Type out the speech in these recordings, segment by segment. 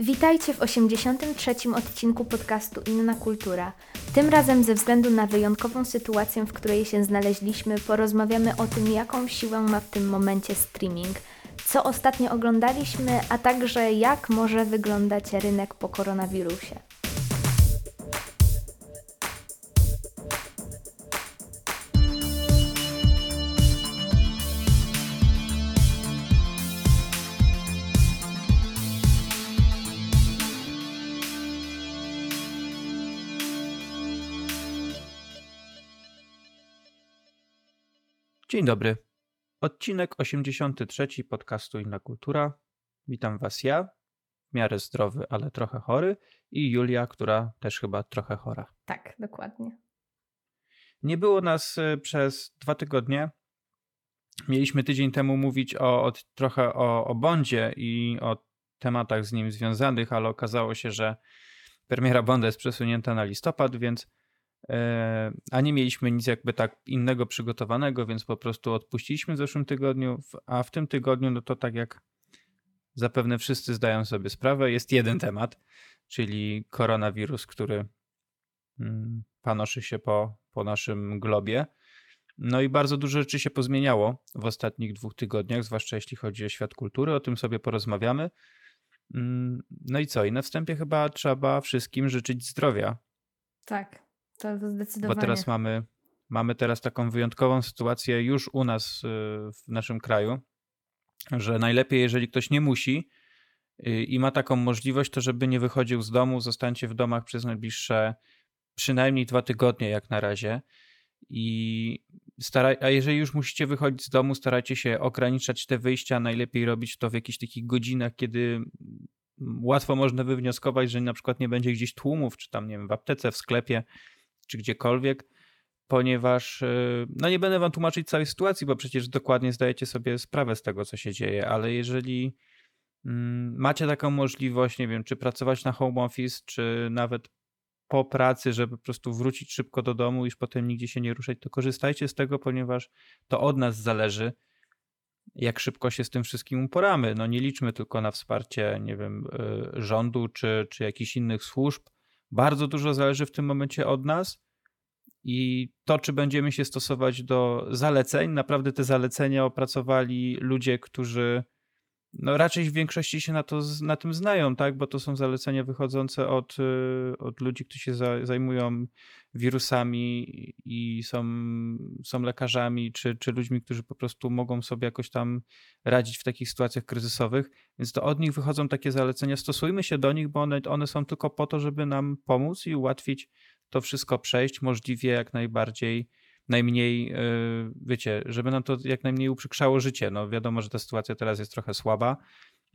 Witajcie w 83. odcinku podcastu Inna Kultura. Tym razem ze względu na wyjątkową sytuację, w której się znaleźliśmy, porozmawiamy o tym, jaką siłę ma w tym momencie streaming, co ostatnio oglądaliśmy, a także jak może wyglądać rynek po koronawirusie. Dzień dobry. Odcinek 83 podcastu Inna Kultura. Witam Was ja, w miarę zdrowy, ale trochę chory, i Julia, która też chyba trochę chora. Tak, dokładnie. Nie było nas y, przez dwa tygodnie. Mieliśmy tydzień temu mówić o, o trochę o, o Bondzie i o tematach z nim związanych, ale okazało się, że premiera Bonda jest przesunięta na listopad, więc a nie mieliśmy nic jakby tak innego przygotowanego, więc po prostu odpuściliśmy w zeszłym tygodniu, a w tym tygodniu, no to tak jak zapewne wszyscy zdają sobie sprawę, jest jeden temat, czyli koronawirus, który mm, panoszy się po, po naszym globie. No i bardzo dużo rzeczy się pozmieniało w ostatnich dwóch tygodniach, zwłaszcza jeśli chodzi o świat kultury, o tym sobie porozmawiamy. Mm, no i co? I na wstępie chyba trzeba wszystkim życzyć zdrowia. Tak. To zdecydowanie. Bo teraz mamy, mamy teraz taką wyjątkową sytuację już u nas y, w naszym kraju, że najlepiej, jeżeli ktoś nie musi y, i ma taką możliwość, to żeby nie wychodził z domu, zostańcie w domach przez najbliższe przynajmniej dwa tygodnie jak na razie. I staraj, a jeżeli już musicie wychodzić z domu, starajcie się ograniczać te wyjścia. Najlepiej robić to w jakichś takich godzinach, kiedy łatwo można wywnioskować, że na przykład nie będzie gdzieś tłumów, czy tam, nie wiem, w aptece, w sklepie, czy gdziekolwiek, ponieważ y, no nie będę wam tłumaczyć całej sytuacji, bo przecież dokładnie zdajecie sobie sprawę z tego, co się dzieje, ale jeżeli mm, macie taką możliwość, nie wiem, czy pracować na home office, czy nawet po pracy, żeby po prostu wrócić szybko do domu już potem nigdzie się nie ruszać, to korzystajcie z tego, ponieważ to od nas zależy, jak szybko się z tym wszystkim uporamy. No nie liczmy tylko na wsparcie, nie wiem, y, rządu czy, czy jakichś innych służb, bardzo dużo zależy w tym momencie od nas i to, czy będziemy się stosować do zaleceń. Naprawdę te zalecenia opracowali ludzie, którzy no raczej w większości się na, to, na tym znają, tak? bo to są zalecenia wychodzące od, y, od ludzi, którzy się zajmują wirusami i są, są lekarzami, czy, czy ludźmi, którzy po prostu mogą sobie jakoś tam radzić w takich sytuacjach kryzysowych. Więc to od nich wychodzą takie zalecenia. Stosujmy się do nich, bo one, one są tylko po to, żeby nam pomóc i ułatwić to wszystko przejść możliwie jak najbardziej najmniej, e, wiecie, żeby nam to jak najmniej uprzykrzało życie. No wiadomo, że ta sytuacja teraz jest trochę słaba,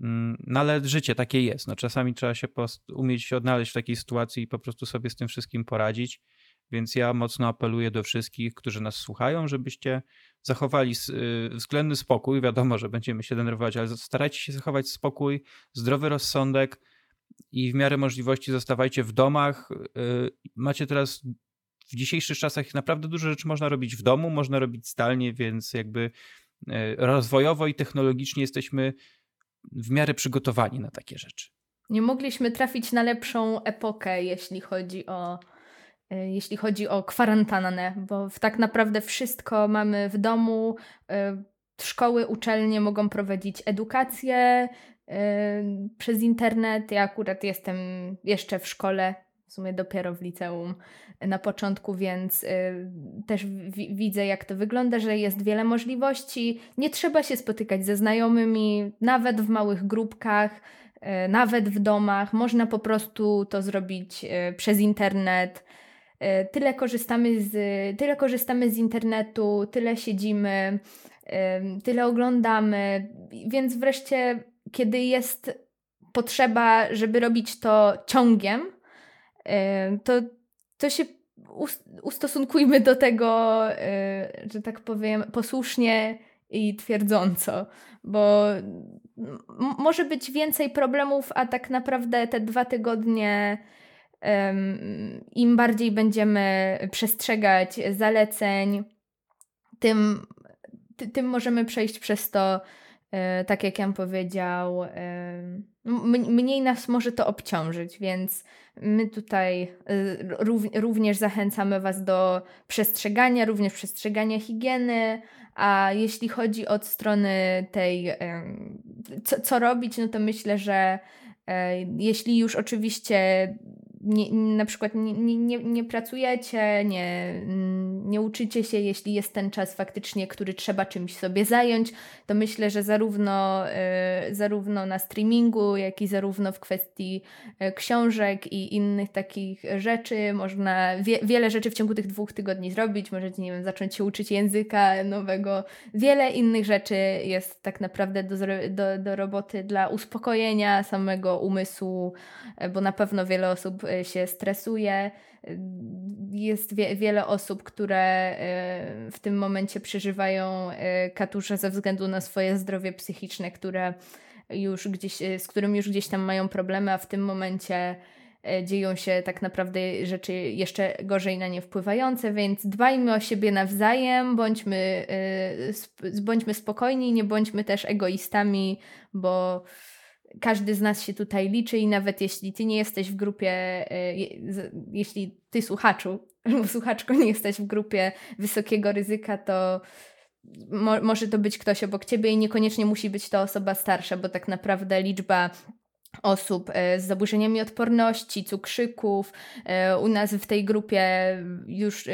mm, no ale życie takie jest. No czasami trzeba się umieć się odnaleźć w takiej sytuacji i po prostu sobie z tym wszystkim poradzić. Więc ja mocno apeluję do wszystkich, którzy nas słuchają, żebyście zachowali y, względny spokój. Wiadomo, że będziemy się denerwować, ale starajcie się zachować spokój, zdrowy rozsądek i w miarę możliwości zostawajcie w domach. Y, macie teraz w dzisiejszych czasach naprawdę dużo rzeczy można robić w domu, można robić zdalnie, więc jakby e, rozwojowo i technologicznie jesteśmy w miarę przygotowani na takie rzeczy. Nie mogliśmy trafić na lepszą epokę, jeśli chodzi o, e, jeśli chodzi o kwarantannę, bo tak naprawdę wszystko mamy w domu. E, szkoły, uczelnie mogą prowadzić edukację przez internet. Ja akurat jestem jeszcze w szkole w sumie dopiero w liceum na początku, więc y, też widzę, jak to wygląda, że jest wiele możliwości. Nie trzeba się spotykać ze znajomymi, nawet w małych grupkach, y, nawet w domach. Można po prostu to zrobić y, przez internet. Tyle korzystamy, z, tyle korzystamy z internetu, tyle siedzimy, tyle oglądamy, więc wreszcie, kiedy jest potrzeba, żeby robić to ciągiem, to, to się ustosunkujmy do tego, że tak powiem, posłusznie i twierdząco, bo może być więcej problemów, a tak naprawdę te dwa tygodnie im bardziej będziemy przestrzegać zaleceń, tym, tym możemy przejść przez to, e, tak jak Jan powiedział, mniej nas może to obciążyć, więc my tutaj y, również zachęcamy Was do przestrzegania, również przestrzegania higieny, a jeśli chodzi od strony tej, co, co robić, no to myślę, że e, jeśli już oczywiście nie, na przykład nie, nie, nie pracujecie, nie, nie uczycie się, jeśli jest ten czas faktycznie, który trzeba czymś sobie zająć, to myślę, że zarówno, y, zarówno na streamingu, jak i zarówno w kwestii y, książek i innych takich rzeczy można wie, wiele rzeczy w ciągu tych dwóch tygodni zrobić. Możecie, nie wiem, zacząć się uczyć języka nowego. Wiele innych rzeczy jest tak naprawdę do, do, do roboty dla uspokojenia samego umysłu, bo na pewno wiele osób się stresuje. Jest wie, wiele osób, które e, w tym momencie przeżywają e, katusza ze względu na swoje zdrowie psychiczne, które już gdzieś, e, z którym już gdzieś tam mają problemy, a w tym momencie dzieją się tak naprawdę rzeczy jeszcze gorzej na nie wpływające, więc dbajmy o siebie nawzajem, bądźmy, bądźmy spokojni, nie bądźmy też egoistami, bo każdy z nas się tutaj liczy i nawet jeśli ty nie jesteś w grupie, e, jeśli ty słuchaczu albo słuchaczko nie jesteś w grupie wysokiego ryzyka, to mo może to być ktoś obok ciebie i niekoniecznie musi być to osoba starsza, bo tak naprawdę liczba osób e, z zaburzeniami odporności, cukrzyków. E, u nas w tej grupie już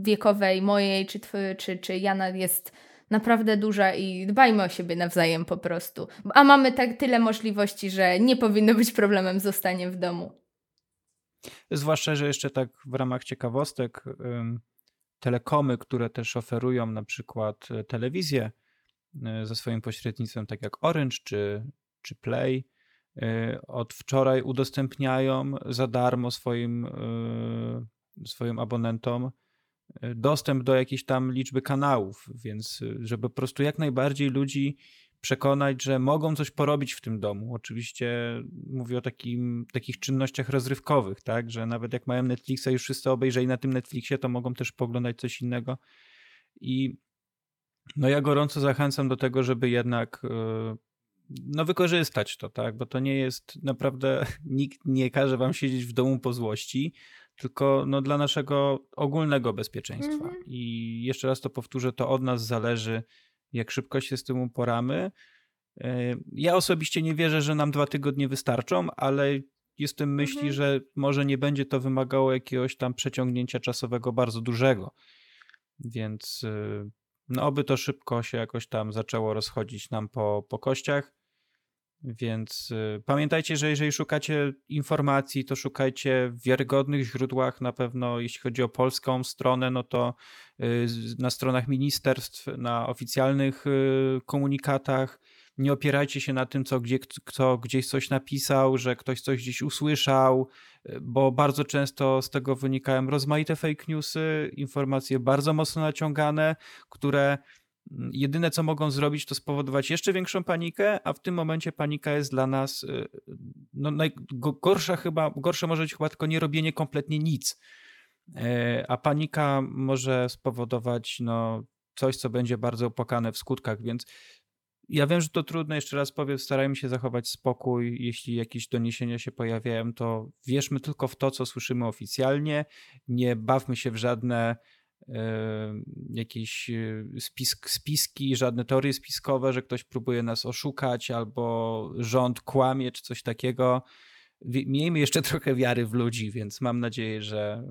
wiekowej mojej czy, czy, czy Jana jest naprawdę duża i dbajmy o siebie nawzajem po prostu. A mamy tak tyle możliwości, że nie powinno być problemem zostanie w domu. Zwłaszcza, że jeszcze tak w ramach ciekawostek, telekomy, które też oferują na przykład e, telewizję e, ze swoim pośrednictwem, tak jak Orange czy, czy Play, e, od wczoraj udostępniają za darmo swoim, swoim abonentom dostęp do jakiejś tam liczby kanałów, więc e, żeby po prostu jak najbardziej ludzi przekonać, że mogą coś porobić w tym domu. Oczywiście mówię o takim, takich czynnościach rozrywkowych, tak, że nawet jak mają Netflixa już wszyscy obejrzeli na tym Netflixie, to mogą też poglądać coś innego i no ja gorąco zachęcam do tego, żeby jednak e, no wykorzystać to, tak, bo to nie jest naprawdę, nikt nie każe wam siedzieć w domu po złości, tylko no, dla naszego ogólnego bezpieczeństwa. Mhm. I jeszcze raz to powtórzę, to od nas zależy, jak szybko się z tym uporamy. E, ja osobiście nie wierzę, że nam dwa tygodnie wystarczą, ale jestem myśli, mhm. że może nie będzie to wymagało jakiegoś tam przeciągnięcia czasowego bardzo dużego. Więc y, no, oby to szybko się jakoś tam zaczęło rozchodzić nam po, po kościach. Więc y, pamiętajcie, że jeżeli szukacie informacji, to szukajcie w wiarygodnych źródłach. Na pewno, jeśli chodzi o polską stronę, no to y, na stronach ministerstw, na oficjalnych y, komunikatach. Nie opierajcie się na tym, co, gdzie, kto gdzieś coś napisał, że ktoś coś gdzieś usłyszał, bo bardzo często z tego wynikają rozmaite fake newsy, informacje bardzo mocno naciągane, które jedyne co mogą zrobić, to spowodować jeszcze większą panikę, a w tym momencie panika jest dla nas y, no, najgorsza chyba, gorsze może być chyba tylko nie robienie kompletnie nic. E, a panika może spowodować no, coś, co będzie bardzo opłakane w skutkach, więc ja wiem, że to trudne, jeszcze raz powiem, starajmy się zachować spokój. Jeśli jakieś doniesienia się pojawiają, to wierzmy tylko w to, co słyszymy oficjalnie. Nie bawmy się w żadne jakieś e, spisk, spiski, żadne teorie spiskowe, że ktoś próbuje nas oszukać albo rząd kłamie czy coś takiego. Miejmy jeszcze trochę wiary w ludzi, więc mam nadzieję, że,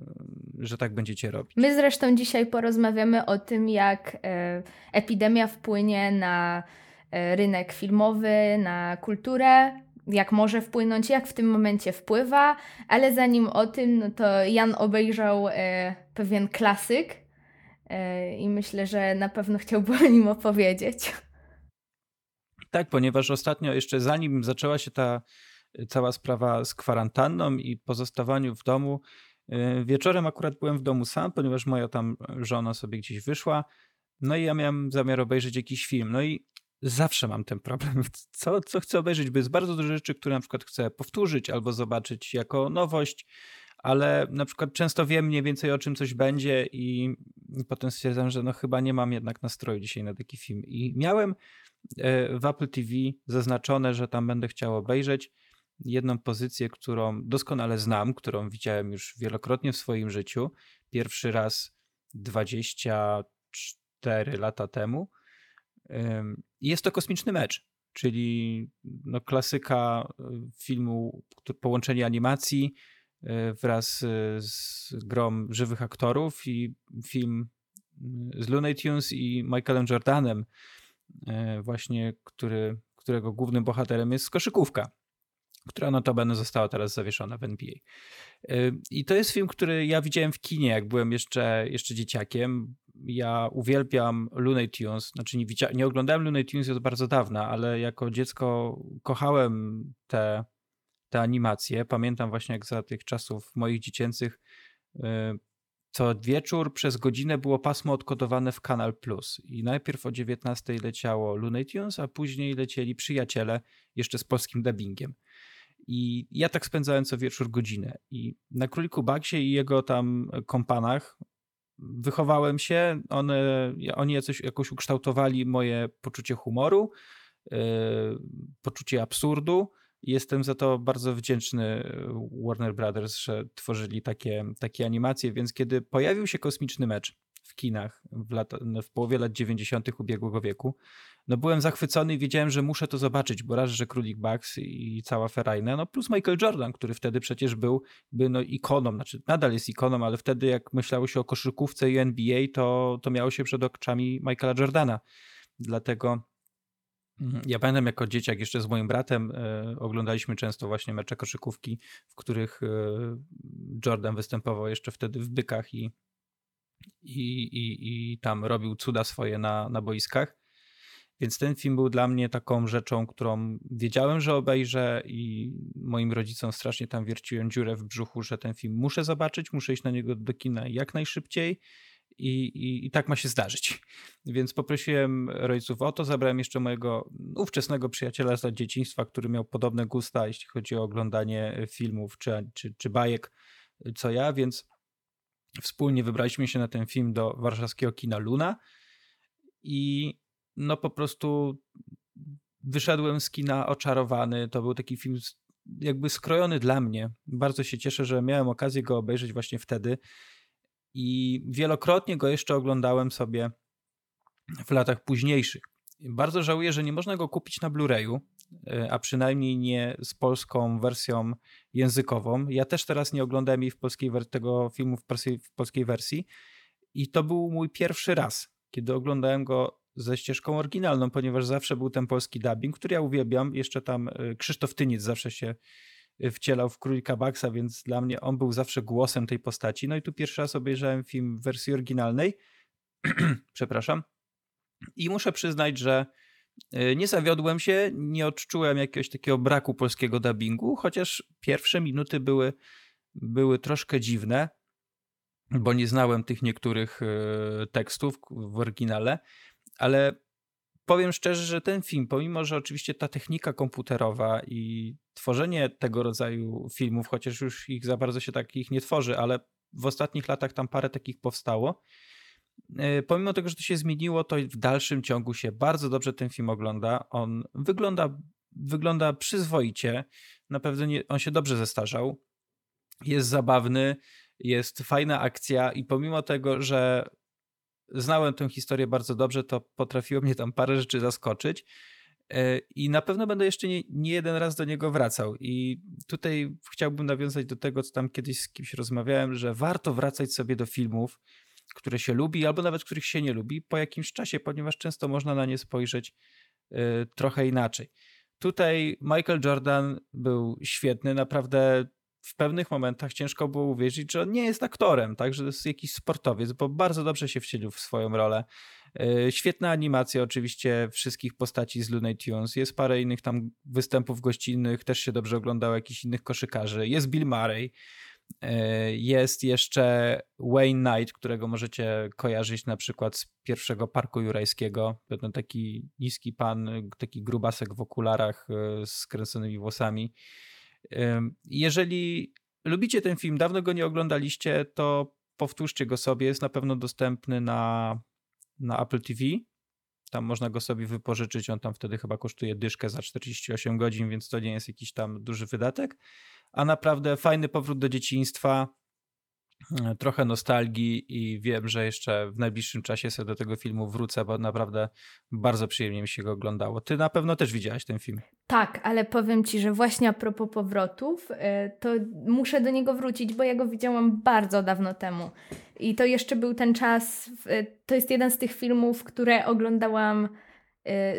że tak będziecie robić. My zresztą dzisiaj porozmawiamy o tym, jak e, epidemia wpłynie na e, rynek filmowy, na kulturę, jak może wpłynąć, jak w tym momencie wpływa, ale zanim o tym, no to Jan obejrzał e, pewien klasyk e, i myślę, że na pewno chciałby o nim opowiedzieć. Tak, ponieważ ostatnio, jeszcze zanim zaczęła się ta e, cała sprawa z kwarantanną i pozostawaniu w domu, e, wieczorem akurat byłem w domu sam, ponieważ moja tam żona sobie gdzieś wyszła. No i ja miałem zamiar obejrzeć jakiś film. No i zawsze mam ten problem, co, co chcę obejrzeć, bo jest bardzo dużo rzeczy, które na przykład chcę powtórzyć albo zobaczyć jako nowość, ale na przykład często wiem mniej więcej o czym coś będzie i potem stwierdzam, że no chyba nie mam jednak nastroju dzisiaj na taki film. I miałem w Apple TV zaznaczone, że tam będę chciał obejrzeć jedną pozycję, którą doskonale znam, którą widziałem już wielokrotnie w swoim życiu. Pierwszy raz 24 lata temu. Jest to kosmiczny mecz, czyli no klasyka e, filmu, połączenie animacji e, wraz e, z grom żywych aktorów i film z Looney Tunes i Michaelem Jordanem, właśnie, który, którego głównym bohaterem jest koszykówka która notabene została teraz zawieszona w NBA. I to jest film, który ja widziałem w kinie, jak byłem jeszcze, jeszcze dzieciakiem. Ja uwielbiam Looney Tunes, znaczy nie, nie oglądałem Looney Tunes już bardzo dawna, ale jako dziecko kochałem te, te animacje. Pamiętam właśnie jak za tych czasów moich dziecięcych co wieczór przez godzinę było pasmo odkodowane w Kanal Plus i najpierw o 19 leciało Looney Tunes, a później lecieli Przyjaciele jeszcze z polskim dubbingiem. I ja tak spędzałem co wieczór godzinę. I na Króliku Baksie i jego tam kompanach wychowałem się. One, oni jakoś, jakoś ukształtowali moje poczucie humoru, yy, poczucie absurdu. Jestem za to bardzo wdzięczny Warner Brothers, że tworzyli takie, takie animacje, więc kiedy pojawił się kosmiczny mecz w kinach w, lata, w połowie lat 90. ubiegłego wieku, no byłem zachwycony i wiedziałem, że muszę to zobaczyć, bo raz, że Królik Bucks i cała ferajna, no plus Michael Jordan, który wtedy przecież był by no ikoną, znaczy nadal jest ikoną, ale wtedy jak myślało się o koszykówce i NBA, to, to miało się przed oczami Michaela Jordana. Dlatego mhm, ja pamiętam jako dzieciak jeszcze z moim bratem e, oglądaliśmy często właśnie mecze koszykówki, w których e, Jordan występował jeszcze wtedy w bykach i, i, i, i tam robił cuda swoje na, na boiskach. Więc ten film był dla mnie taką rzeczą, którą wiedziałem, że obejrzę i moim rodzicom strasznie tam wierciłem dziurę w brzuchu, że ten film muszę zobaczyć, muszę iść na niego do kina jak najszybciej i, i, i tak ma się zdarzyć. Więc poprosiłem rodziców o to, zabrałem jeszcze mojego ówczesnego przyjaciela z dzieciństwa, który miał podobne gusta, jeśli chodzi o oglądanie filmów czy, czy, czy bajek, co ja, więc wspólnie wybraliśmy się na ten film do warszawskiego kina Luna i no po prostu wyszedłem z kina oczarowany. To był taki film jakby skrojony dla mnie. Bardzo się cieszę, że miałem okazję go obejrzeć właśnie wtedy. I wielokrotnie go jeszcze oglądałem sobie w latach późniejszych. Bardzo żałuję, że nie można go kupić na Blu-rayu, a przynajmniej nie z polską wersją językową. Ja też teraz nie oglądałem jej w polskiej, tego filmu w polskiej wersji. I to był mój pierwszy raz, kiedy oglądałem go ze ścieżką oryginalną, ponieważ zawsze był ten polski dubbing, który ja uwielbiam. Jeszcze tam e, Krzysztof Tyniec zawsze się e, wcielał w Królika Baxa, więc dla mnie on był zawsze głosem tej postaci. No i tu pierwszy raz obejrzałem film w wersji oryginalnej. Przepraszam. I muszę przyznać, że nie zawiodłem się, nie odczułem jakiegoś takiego braku polskiego dubbingu, chociaż pierwsze minuty były, były troszkę dziwne, bo nie znałem tych niektórych tekstów w oryginale ale powiem szczerze, że ten film, pomimo że oczywiście ta technika komputerowa i tworzenie tego rodzaju filmów, chociaż już ich za bardzo się takich nie tworzy, ale w ostatnich latach tam parę takich powstało. E, pomimo tego, że to się zmieniło, to w dalszym ciągu się bardzo dobrze ten film ogląda. On wygląda, wygląda przyzwoicie. Na pewno nie, on się dobrze zestarzał. Jest zabawny, jest fajna akcja i pomimo tego, że znałem tę historię bardzo dobrze, to potrafiło mnie tam parę rzeczy zaskoczyć. E, I na pewno będę jeszcze nie, nie, jeden raz do niego wracał. I tutaj chciałbym nawiązać do tego, co tam kiedyś z kimś rozmawiałem, że warto wracać sobie do filmów, które się lubi, albo nawet których się nie lubi, po jakimś czasie, ponieważ często można na nie spojrzeć y, trochę inaczej. Tutaj Michael Jordan był świetny, naprawdę w pewnych momentach ciężko było uwierzyć, że on nie jest aktorem, tak, że to jest jakiś sportowiec, bo bardzo dobrze się wcielił w swoją rolę. E, świetna animacja oczywiście wszystkich postaci z Looney Tunes. Jest parę innych tam występów gościnnych, też się dobrze oglądało jakichś innych koszykarzy. Jest Bill Murray. E, jest jeszcze Wayne Knight, którego możecie kojarzyć na przykład z pierwszego Parku Jurajskiego. Ten taki niski pan, taki grubasek w okularach e, z skręconymi włosami. Jeżeli lubicie ten film, dawno go nie oglądaliście, to powtórzcie go sobie. Jest na pewno dostępny na, na Apple TV. Tam można go sobie wypożyczyć, on tam wtedy chyba kosztuje dyszkę za 48 godzin, więc to nie jest jakiś tam duży wydatek. A naprawdę fajny powrót do dzieciństwa, trochę nostalgii i wiem, że jeszcze w najbliższym czasie sobie do tego filmu wrócę, bo naprawdę bardzo przyjemnie mi się go oglądało. Ty na pewno też widziałaś ten film. Tak, ale powiem ci, że właśnie a propos powrotów, e, to muszę do niego wrócić, bo ja go widziałam bardzo dawno temu. I to jeszcze był ten czas, to jest jeden z tych filmów, które oglądałam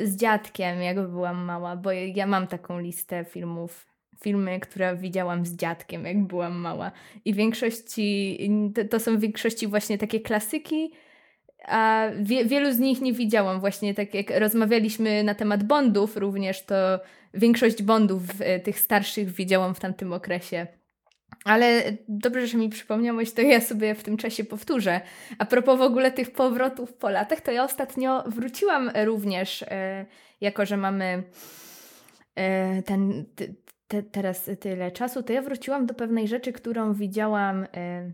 z dziadkiem, jak byłam mała, bo ja mam taką listę filmów, filmy, które widziałam z dziadkiem, jak byłam mała. I większości, to, to są w większości właśnie takie klasyki, a wie, wielu z nich nie widziałam. Właśnie tak jak rozmawialiśmy na temat Bondów również, to większość Bondów tych starszych widziałam w tamtym okresie. Ale dobrze, że mi przypomniałeś, to ja sobie w tym czasie powtórzę. A propos w ogóle tych powrotów po latach, to ja ostatnio wróciłam również, e, jako że mamy e, ten, te, teraz tyle czasu, to ja wróciłam do pewnej rzeczy, którą widziałam e,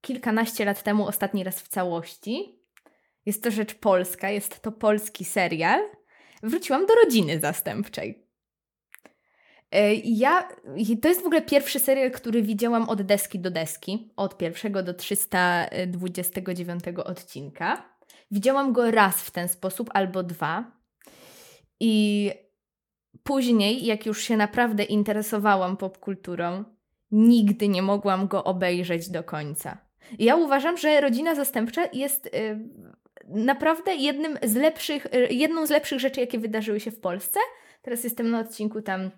kilkanaście lat temu, ostatni raz w całości. Jest to rzecz polska, jest to polski serial. Wróciłam do rodziny zastępczej. E, ja, to jest w ogóle pierwszy serial, który widziałam od deski do deski, od pierwszego do 329 odcinka. Widziałam go raz w ten sposób albo dwa. I później, jak już się naprawdę interesowałam popkulturą, nigdy nie mogłam go obejrzeć do końca. Ja uważam, że Rodzina Zastępcza jest y, naprawdę jednym z lepszych, y, jedną z lepszych rzeczy, jakie wydarzyły się w Polsce. Teraz jestem na odcinku tam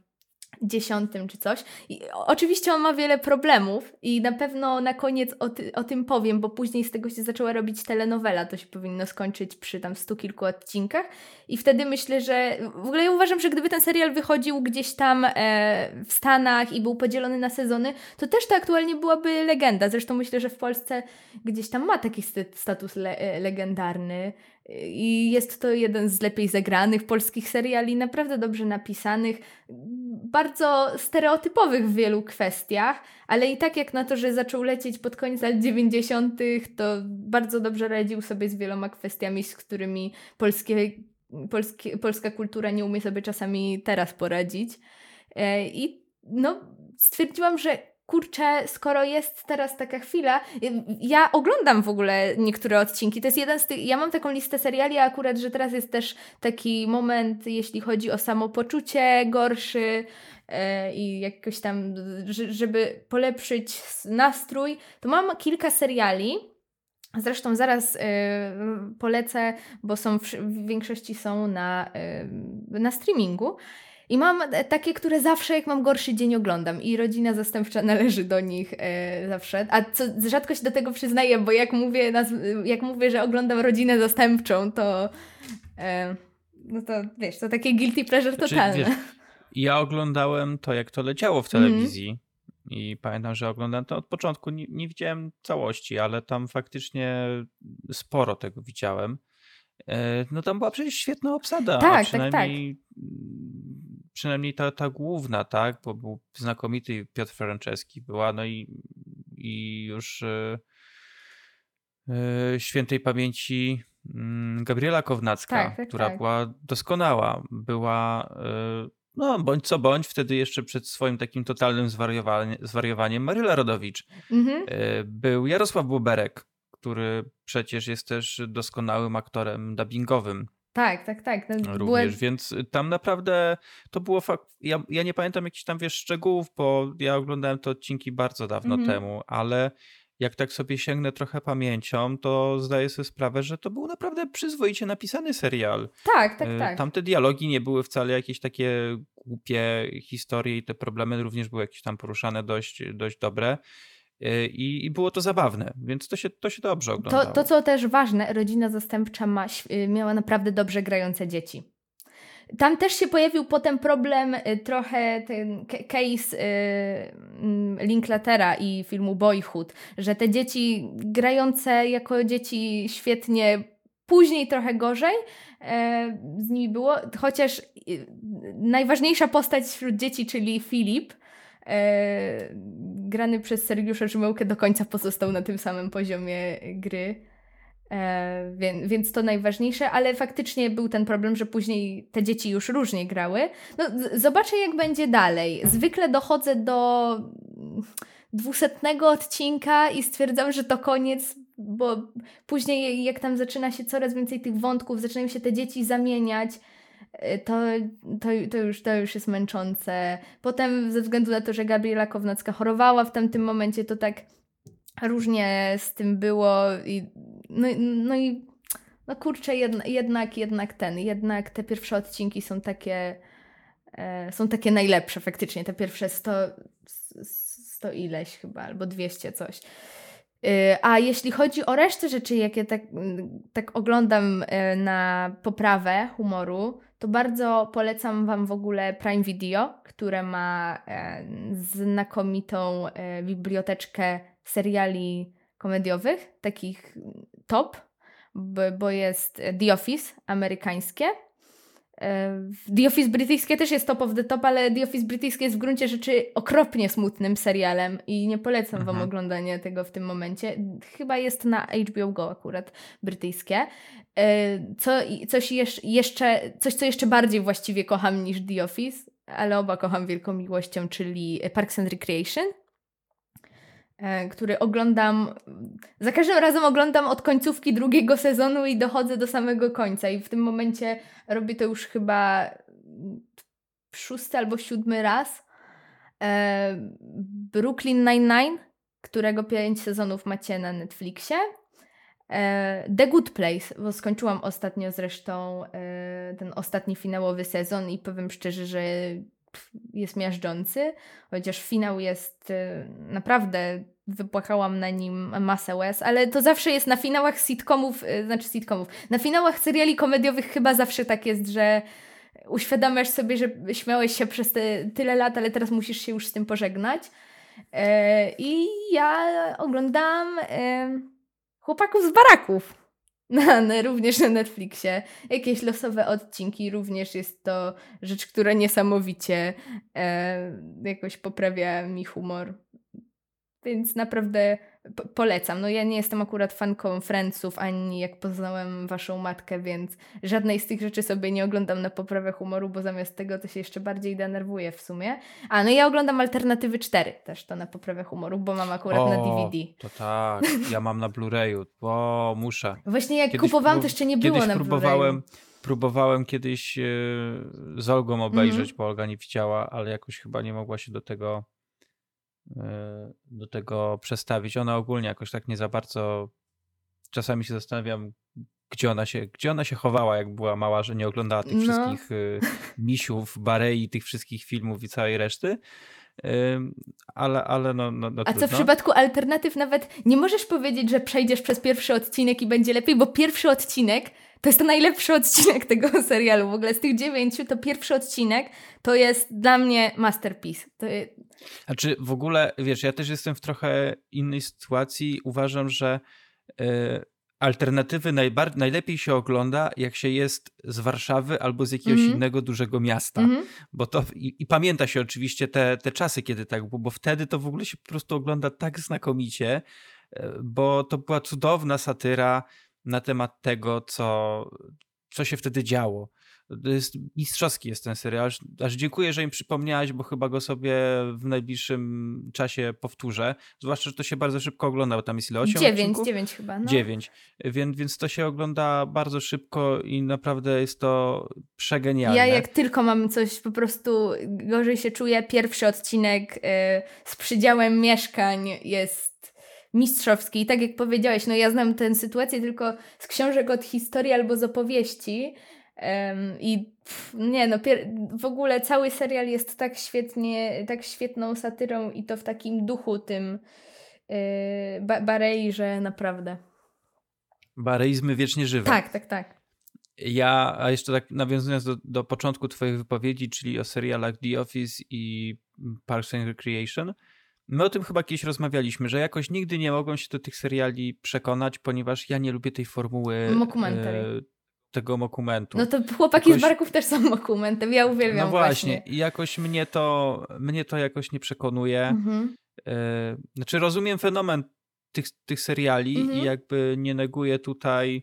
dziesiątym czy coś. I oczywiście on ma wiele problemów i na pewno na koniec o, ty, o tym powiem, bo później z tego się zaczęła robić telenowela, to się powinno skończyć przy tam stu kilku odcinkach i wtedy myślę, że w ogóle ja uważam, że gdyby ten serial wychodził gdzieś tam e, w Stanach i był podzielony na sezony, to też to aktualnie byłaby legenda. Zresztą myślę, że w Polsce gdzieś tam ma taki status le e, legendarny. I jest to jeden z lepiej zagranych polskich seriali, naprawdę dobrze napisanych, bardzo stereotypowych w wielu kwestiach, ale i tak jak na to, że zaczął lecieć pod koniec lat 90., to bardzo dobrze radził sobie z wieloma kwestiami, z którymi polskie, polskie, polska kultura nie umie sobie czasami teraz poradzić. E, I no, stwierdziłam, że kurczę, skoro jest teraz taka chwila, ja oglądam w ogóle niektóre odcinki. To jest jeden z tych. Ja mam taką listę seriali, a akurat, że teraz jest też taki moment, jeśli chodzi o samopoczucie gorszy e, i jakoś tam, żeby polepszyć nastrój, to mam kilka seriali. Zresztą zaraz y, polecę, bo są w, większości są na, y, na streamingu. I mam takie, które zawsze jak mam gorszy dzień oglądam i rodzina zastępcza należy do nich e, zawsze. A co rzadko się do tego przyznaję, bo jak mówię, jak mówię, że oglądam rodzinę zastępczą, to e, no to wiesz, to takie guilty pleasure znaczy, totalne. Wiesz, ja oglądałem to, jak to leciało w mhm. telewizji. Mm. I pamiętam, że oglądałem to od początku. Nie, nie widziałem całości, ale tam faktycznie sporo tego widziałem. E, no tam była przecież świetna obsada. Tak, przynajmniej, tak, tak przynajmniej ta, ta główna, tak, bo był znakomity Piotr Franceski była, no i, i już yy, świętej pamięci yy, Gabriela Kownacka, tak, tak, która tak. była doskonała, była yy, no bądź co bądź, wtedy jeszcze przed swoim takim totalnym zwariowaniem, zwariowaniem Maryla Rodowicz. Mhm. Był Jarosław Buberek, który przecież jest też doskonałym aktorem dubbingowym. Tak, tak, tak. No, Również, byłem... więc y, tam naprawdę to było fakt. Ja, ja nie pamiętam jakichś tam wiesz szczegółów, bo ja oglądałem te odcinki bardzo dawno mm -hmm. temu, ale jak tak sobie sięgnę trochę pamięcią, to zdaję sobie sprawę, że to był naprawdę przyzwoicie napisany serial. Tak, tak, y, tak. Tamte dialogi nie były wcale jakieś takie głupie historie i te problemy również były jakieś tam poruszane dość, dość dobre. E, i, i było to zabawne, więc to się, to się dobrze oglądało. To, to, co też ważne, rodzina zastępcza ma, y, miała naprawdę dobrze grające dzieci. Tam też się pojawił potem problem, y, trochę ten case y, Linklatera i filmu Boyhood, że te dzieci grające jako dzieci świetnie, później trochę gorzej e, z nimi było, chociaż najważniejsza postać wśród dzieci, czyli Filip, grany przez Sergiusza Rzymełkę do końca pozostał na tym samym poziomie gry. E, więc, więc to najważniejsze, ale faktycznie był ten problem, że później te dzieci już różnie grały. No, zobaczę, jak będzie dalej. Zwykle dochodzę do dwusetnego odcinka i stwierdzam, że to koniec, bo później jak tam zaczyna się coraz więcej tych wątków, zaczynają się te dzieci zamieniać, e, to, to, to, już, to już jest męczące. Potem ze względu na to, że Gabriela Kownacka chorowała w tamtym momencie, to tak różnie z tym było i no, no i no kurczę, jedna, jednak, jednak ten, jednak te pierwsze odcinki są takie e, są takie najlepsze faktycznie, te pierwsze 100, 100 ileś chyba, albo 200 coś. E, a jeśli chodzi o resztę rzeczy, jakie tak, tak oglądam e, na poprawę humoru, to bardzo polecam Wam w ogóle Prime Video, które ma e, znakomitą biblioteczkę seriali komediowych, takich top, bo jest The Office amerykańskie. The Office brytyjskie też jest top of the top, ale The Office brytyjskie jest w gruncie rzeczy okropnie smutnym serialem i nie polecam mhm. Wam oglądania tego w tym momencie. Chyba jest na HBO Go akurat brytyjskie. E, co, coś jeszcze, coś, co jeszcze bardziej właściwie kocham niż The Office, ale oba kocham wielką miłością, czyli Parks and Recreation który oglądam. Za każdym razem oglądam od końcówki drugiego sezonu i dochodzę do samego końca. I w tym momencie robię to już chyba szósty albo siódmy raz. E, Brooklyn Nine-Nine, którego pięć sezonów macie na Netflixie. E, The Good Place, bo skończyłam ostatnio zresztą ten ostatni finałowy sezon i powiem szczerze, że jest miażdżący, chociaż finał jest y, naprawdę, wypłakałam na nim masę łez, ale to zawsze jest na finałach sitcomów, y, znaczy sitcomów, na finałach seriali komediowych chyba zawsze tak jest, że uświadamiasz sobie, że śmiałeś się przez te, tyle lat, ale teraz musisz się już z tym pożegnać. E, I ja oglądam chłopaków z baraków. Na, również na Netflixie. Jakieś losowe odcinki, również jest to rzecz, która niesamowicie e, jakoś poprawia mi humor. Więc naprawdę polecam. No ja nie jestem akurat fanką Friendsów, ani jak poznałem waszą matkę, więc żadnej z tych rzeczy sobie nie oglądam na poprawę humoru, bo zamiast tego to się jeszcze bardziej denerwuję w sumie. A no ja oglądam Alternatywy 4 też to na poprawę humoru, bo mam akurat o, na DVD. To tak, ja mam na Blu-rayu, bo muszę. Właśnie jak kiedyś kupowałam to jeszcze nie było kiedyś na próbowałem. Próbowałem kiedyś e, z Olgą obejrzeć, mm -hmm. bo Olga nie widziała, ale jakoś chyba nie mogła się do tego do tego przestawić. Ona ogólnie jakoś tak nie za bardzo. Czasami się zastanawiam, gdzie ona się, gdzie ona się chowała, jak była mała, że nie oglądała tych no. wszystkich y, misiów, Barei, tych wszystkich filmów i całej reszty. ale, ale no, no, no A co w przypadku alternatyw nawet nie możesz powiedzieć, że przejdziesz przez pierwszy odcinek i będzie lepiej, bo pierwszy odcinek to jest najlepszy odcinek tego serialu. W ogóle z tych dziewięciu to pierwszy odcinek to jest dla mnie masterpiece. To, znaczy w ogóle, wiesz, ja też jestem w trochę innej sytuacji. Uważam, że y, alternatywy najbar- najlepiej się ogląda, jak się jest z Warszawy albo z jakiegoś mm -hmm. innego dużego miasta. Mm -hmm. Bo to i, i, pamięta się oczywiście te, te czasy, kiedy tak było, bo wtedy to w ogóle się po prostu ogląda tak znakomicie, e, bo to była cudowna satyra na temat tego, co, co się wtedy działo. To jest mistrzowski jest ten serial. Aż, aż dziękuję, że im przypomniałaś, bo chyba go sobie w najbliższym czasie powtórzę. Zwłaszcza, że to się bardzo szybko ogląda, bo tam jest ile? 8 9, odcinków? 9 chyba. No. 9. Więc, więc to się ogląda bardzo szybko i naprawdę jest to przegenialne. Ja jak tylko mam coś po prostu gorzej się czuję, pierwszy odcinek y, z przydziałem mieszkań jest mistrzowski. I tak jak powiedziałeś, no ja znam tę sytuację tylko z książek od historii albo z opowieści, Um, I pff, nie no, w ogóle cały serial jest tak świetnie, tak świetną satyrą i to w takim duchu tym yy, ba Barei, że naprawdę. Bareizmy wiecznie żywe. Tak, tak, tak. Ja, a jeszcze tak nawiązując do, do początku Twoich wypowiedzi, czyli o serialach The Office i Parks and Recreation, my o tym chyba kiedyś rozmawialiśmy, że jakoś nigdy nie mogą się do tych seriali przekonać, ponieważ ja nie lubię tej formuły. Mockumentary tego dokumentu. No to chłopaki jakoś... z barków też są dokumentem, ja uwielbiam No właśnie, właśnie. i jakoś mnie to, mnie to jakoś nie przekonuje. Mhm. E, znaczy rozumiem fenomen tych, tych seriali mhm. i jakby nie neguję tutaj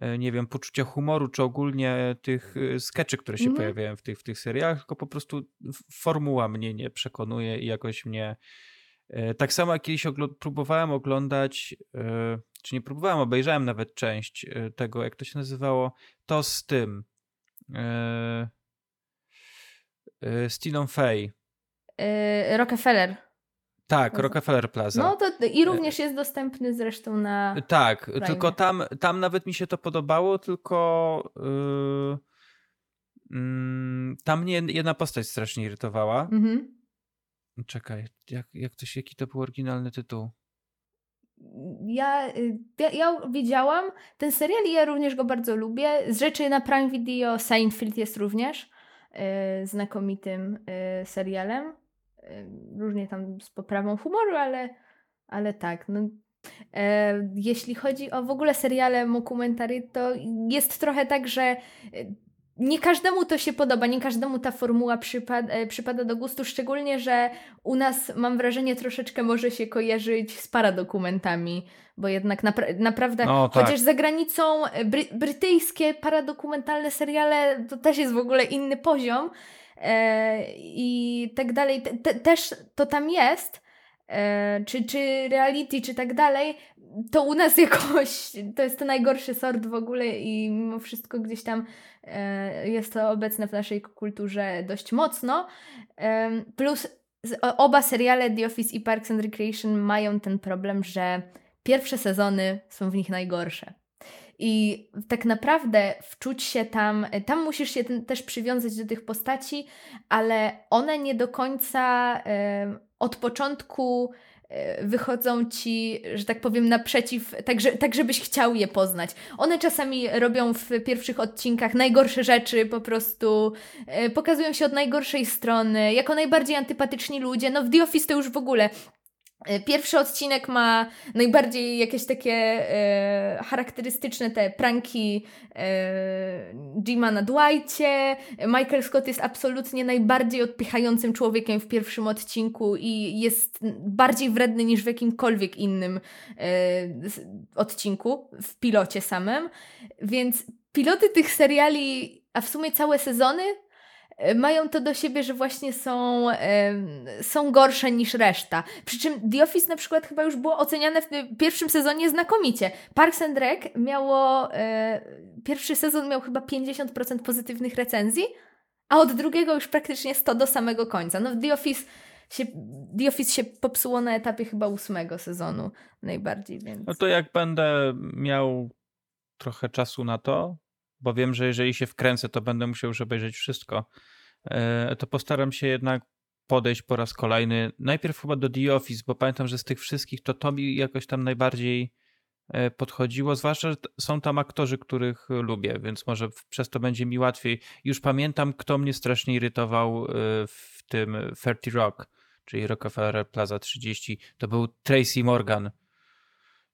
e, nie wiem, poczucia humoru, czy ogólnie tych e, skeczy, które się mhm. pojawiają w tych, w tych serialach, tylko po prostu formuła mnie nie przekonuje i jakoś mnie e, tak samo jak kiedyś ogl próbowałem oglądać, czy nie próbowałem, obejrzałem nawet część tego, jak to się nazywało, to z tym z Tiną Fey. Rockefeller. Tak, Rockefeller Plaza. No to i również jest dostępny zresztą na. Tak, Prime. tylko tam, tam nawet mi się to podobało, tylko yy, yy, tam mnie jedna postać strasznie irytowała. Mhm. Czekaj, jak, jak to się, jaki to był oryginalny tytuł? Ja, y, ja, ja widziałam ten serial i ja również go bardzo lubię. Z rzeczy na Prime Video Seinfeld jest również yy, znakomitym yy, serialem różnie tam z poprawą humoru, ale, ale tak. No, e, jeśli chodzi o w ogóle seriale mokumentary, to jest trochę tak, że e, nie każdemu to się podoba, nie każdemu ta formuła przypada, e, przypada do gustu, szczególnie, że u nas mam wrażenie troszeczkę może się kojarzyć z paradokumentami, bo jednak napra naprawdę, no, tak. chociaż za granicą e, bry brytyjskie paradokumentalne seriale to też jest w ogóle inny poziom, E, i tak dalej. Te, też to tam jest, e, czy, czy reality, czy tak dalej, to u nas jakoś to jest to najgorszy sort w ogóle i mimo wszystko gdzieś tam e, jest to obecne w naszej kulturze dość mocno. Plus oba seriale The Office i Parks and Recreation mają ten problem, że pierwsze sezony są w nich najgorsze. I tak naprawdę wczuć się tam, tam musisz się też przywiązać do tych postaci, ale one nie do końca y, od początku wychodzą ci, że tak powiem, naprzeciw, tak, że, tak żebyś chciał je poznać. One czasami robią w pierwszych odcinkach najgorsze rzeczy, po prostu y, pokazują się od najgorszej strony, jako najbardziej antypatyczni ludzie. No w The Office to już w ogóle E, pierwszy odcinek ma najbardziej jakieś takie e, charakterystyczne te pranki e, Jima na Dwightie. Michael Scott jest absolutnie najbardziej odpychającym człowiekiem w pierwszym odcinku i jest bardziej wredny niż w jakimkolwiek innym e, odcinku, w pilocie samym. Więc piloty tych seriali, a w sumie całe sezony E, mają to do siebie, że właśnie są, są gorsze niż reszta. Przy czym The Office na przykład chyba już było oceniane w pierwszym sezonie znakomicie. Parks and Rec miało, e, pierwszy sezon miał chyba 50% pozytywnych recenzji, a od drugiego już praktycznie 100 do samego końca. No The Office się, The Office się popsuło na etapie chyba ósmego sezonu najbardziej, więc... No to jak będę miał trochę czasu na to, bo wiem, że jeżeli się wkręcę, to będę musiał już obejrzeć wszystko. E, to postaram się jednak podejść po raz kolejny. Najpierw chyba do The Office, bo pamiętam, że z tych wszystkich to to mi jakoś tam najbardziej e, podchodziło, zwłaszcza, że są tam aktorzy, których lubię, więc może przez to będzie mi łatwiej. Już pamiętam, kto mnie strasznie irytował e, w tym 30 Rock, czyli Rockefeller Plaza 30. To był Tracy Morgan.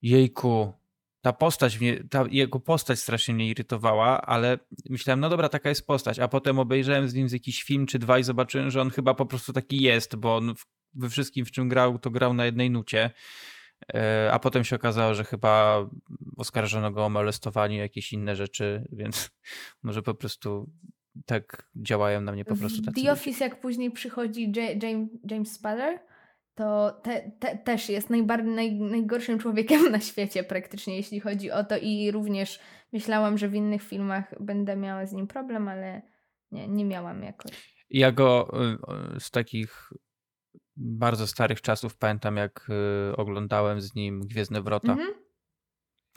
Jejku, ta postać, mnie, ta jego postać strasznie mnie irytowała, ale myślałem, no dobra, taka jest postać, a potem obejrzałem z nim jakiś film czy dwa i zobaczyłem, że on chyba po prostu taki jest, bo on we wszystkim, w czym grał, to grał na jednej nucie, e, a potem się okazało, że chyba oskarżono go o molestowanie, jakieś inne rzeczy, więc może po prostu tak działają na mnie po prostu tacy The Office, jak później przychodzi James, James Spader, to te, te, też jest najbardziej, naj, najgorszym człowiekiem na świecie praktycznie, jeśli chodzi o to i również myślałam, że w innych filmach będę miała z nim problem, ale nie, nie miałam jakoś. Ja go y, z takich bardzo starych czasów pamiętam, jak y, oglądałem z nim Gwiezdne Wrota. Mhm.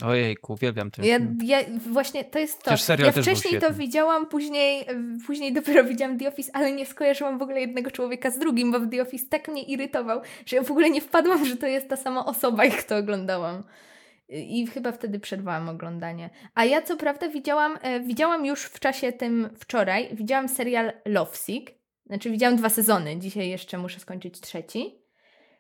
Ojejku, uwielbiam ten ja, film. Ja, właśnie to jest to. Też serial ja wcześniej to widziałam, później, później dopiero widziałam The Office, ale nie skojarzyłam w ogóle jednego człowieka z drugim, bo w The Office tak mnie irytował, że ja w ogóle nie wpadłam, że to jest ta sama osoba, jak to oglądałam. I chyba wtedy przerwałam oglądanie. A ja co prawda widziałam, e, widziałam już w czasie tym wczoraj, widziałam serial Lovesick. Znaczy widziałam dwa sezony, dzisiaj jeszcze muszę skończyć trzeci.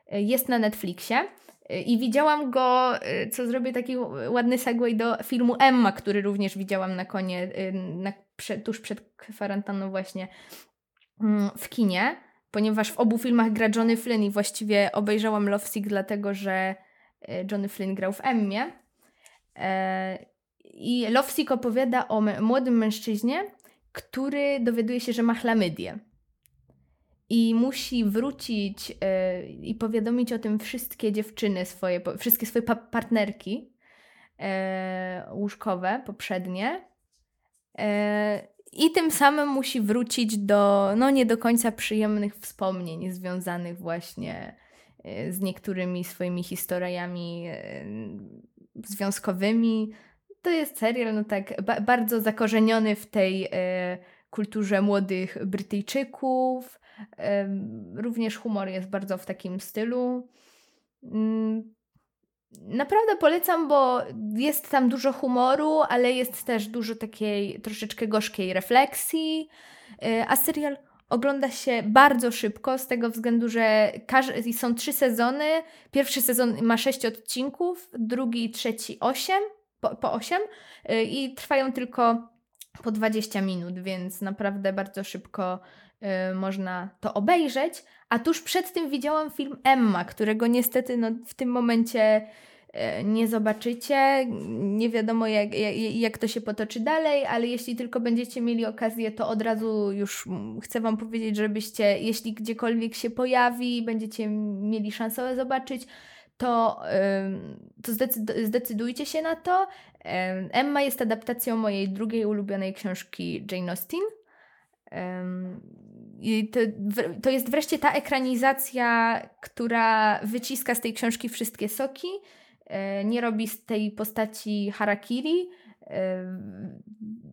E, jest na Netflixie. I widziałam go, y, co zrobię taki ładny segway do filmu Emma, który również widziałam na konie, y, na, tuż przed kwarantanną właśnie mm, w kinie, ponieważ w obu filmach gra Johnny Flynn i właściwie obejrzałam Love Sick dlatego, że Johnny Flynn grał w Emmie. I Lovesick opowiada o młodym mężczyźnie, który dowiaduje się, że ma chlamydię. I musi wrócić yy, i powiadomić o tym wszystkie dziewczyny swoje, wszystkie swoje pa partnerki yy, łóżkowe poprzednie. Yy, I tym samym musi wrócić do, no nie do końca przyjemnych wspomnień związanych właśnie z niektórymi swoimi historiami związkowymi, to jest serial no tak ba bardzo zakorzeniony w tej e, kulturze młodych Brytyjczyków. E, również humor jest bardzo w takim stylu. Mm, naprawdę polecam, bo jest tam dużo humoru, ale jest też dużo takiej troszeczkę gorzkiej refleksji. E, a serial ogląda się bardzo szybko, z tego względu, że są trzy sezony. Pierwszy sezon ma sześć odcinków, drugi i trzeci osiem po, po 8 y, i trwają tylko po 20 minut, więc naprawdę bardzo szybko można to obejrzeć. A tuż przed tym widziałam film Emma, którego niestety no, w tym momencie y, nie zobaczycie. Nie wiadomo, jak, jak, jak to się potoczy dalej, ale jeśli tylko będziecie mieli okazję, to od razu już chcę Wam powiedzieć, żebyście, jeśli gdziekolwiek się pojawi, będziecie mieli szansę zobaczyć, to, to zdecydujcie się na to. Emma jest adaptacją mojej drugiej ulubionej książki Jane Austen. To, to jest wreszcie ta ekranizacja, która wyciska z tej książki wszystkie soki, e, nie robi z tej postaci harakiri,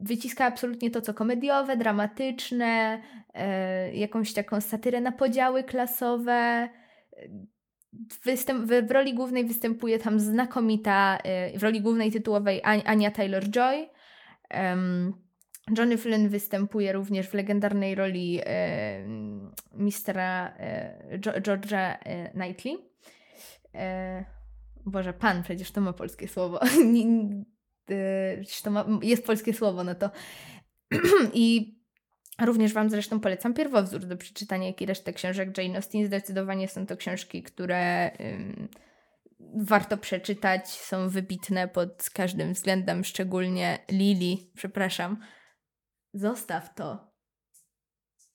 wyciska absolutnie to, co komediowe, dramatyczne, e, jakąś taką satyrę na podziały klasowe w, roli głównej występuje tam znakomita, w roli głównej tytułowej Ania Taylor-Joy. Johnny Flynn występuje również w legendarnej roli e, mistera e, George'a e, Knightley. E, Boże, pan, przecież to ma polskie słowo. to ma, jest polskie słowo, no to. I Również Wam zresztą polecam pierwowzór do przeczytania, jak i resztę książek Jane Austen. Zdecydowanie są to książki, które warto przeczytać, są wybitne pod każdym względem, szczególnie Lili, przepraszam. Zostaw to.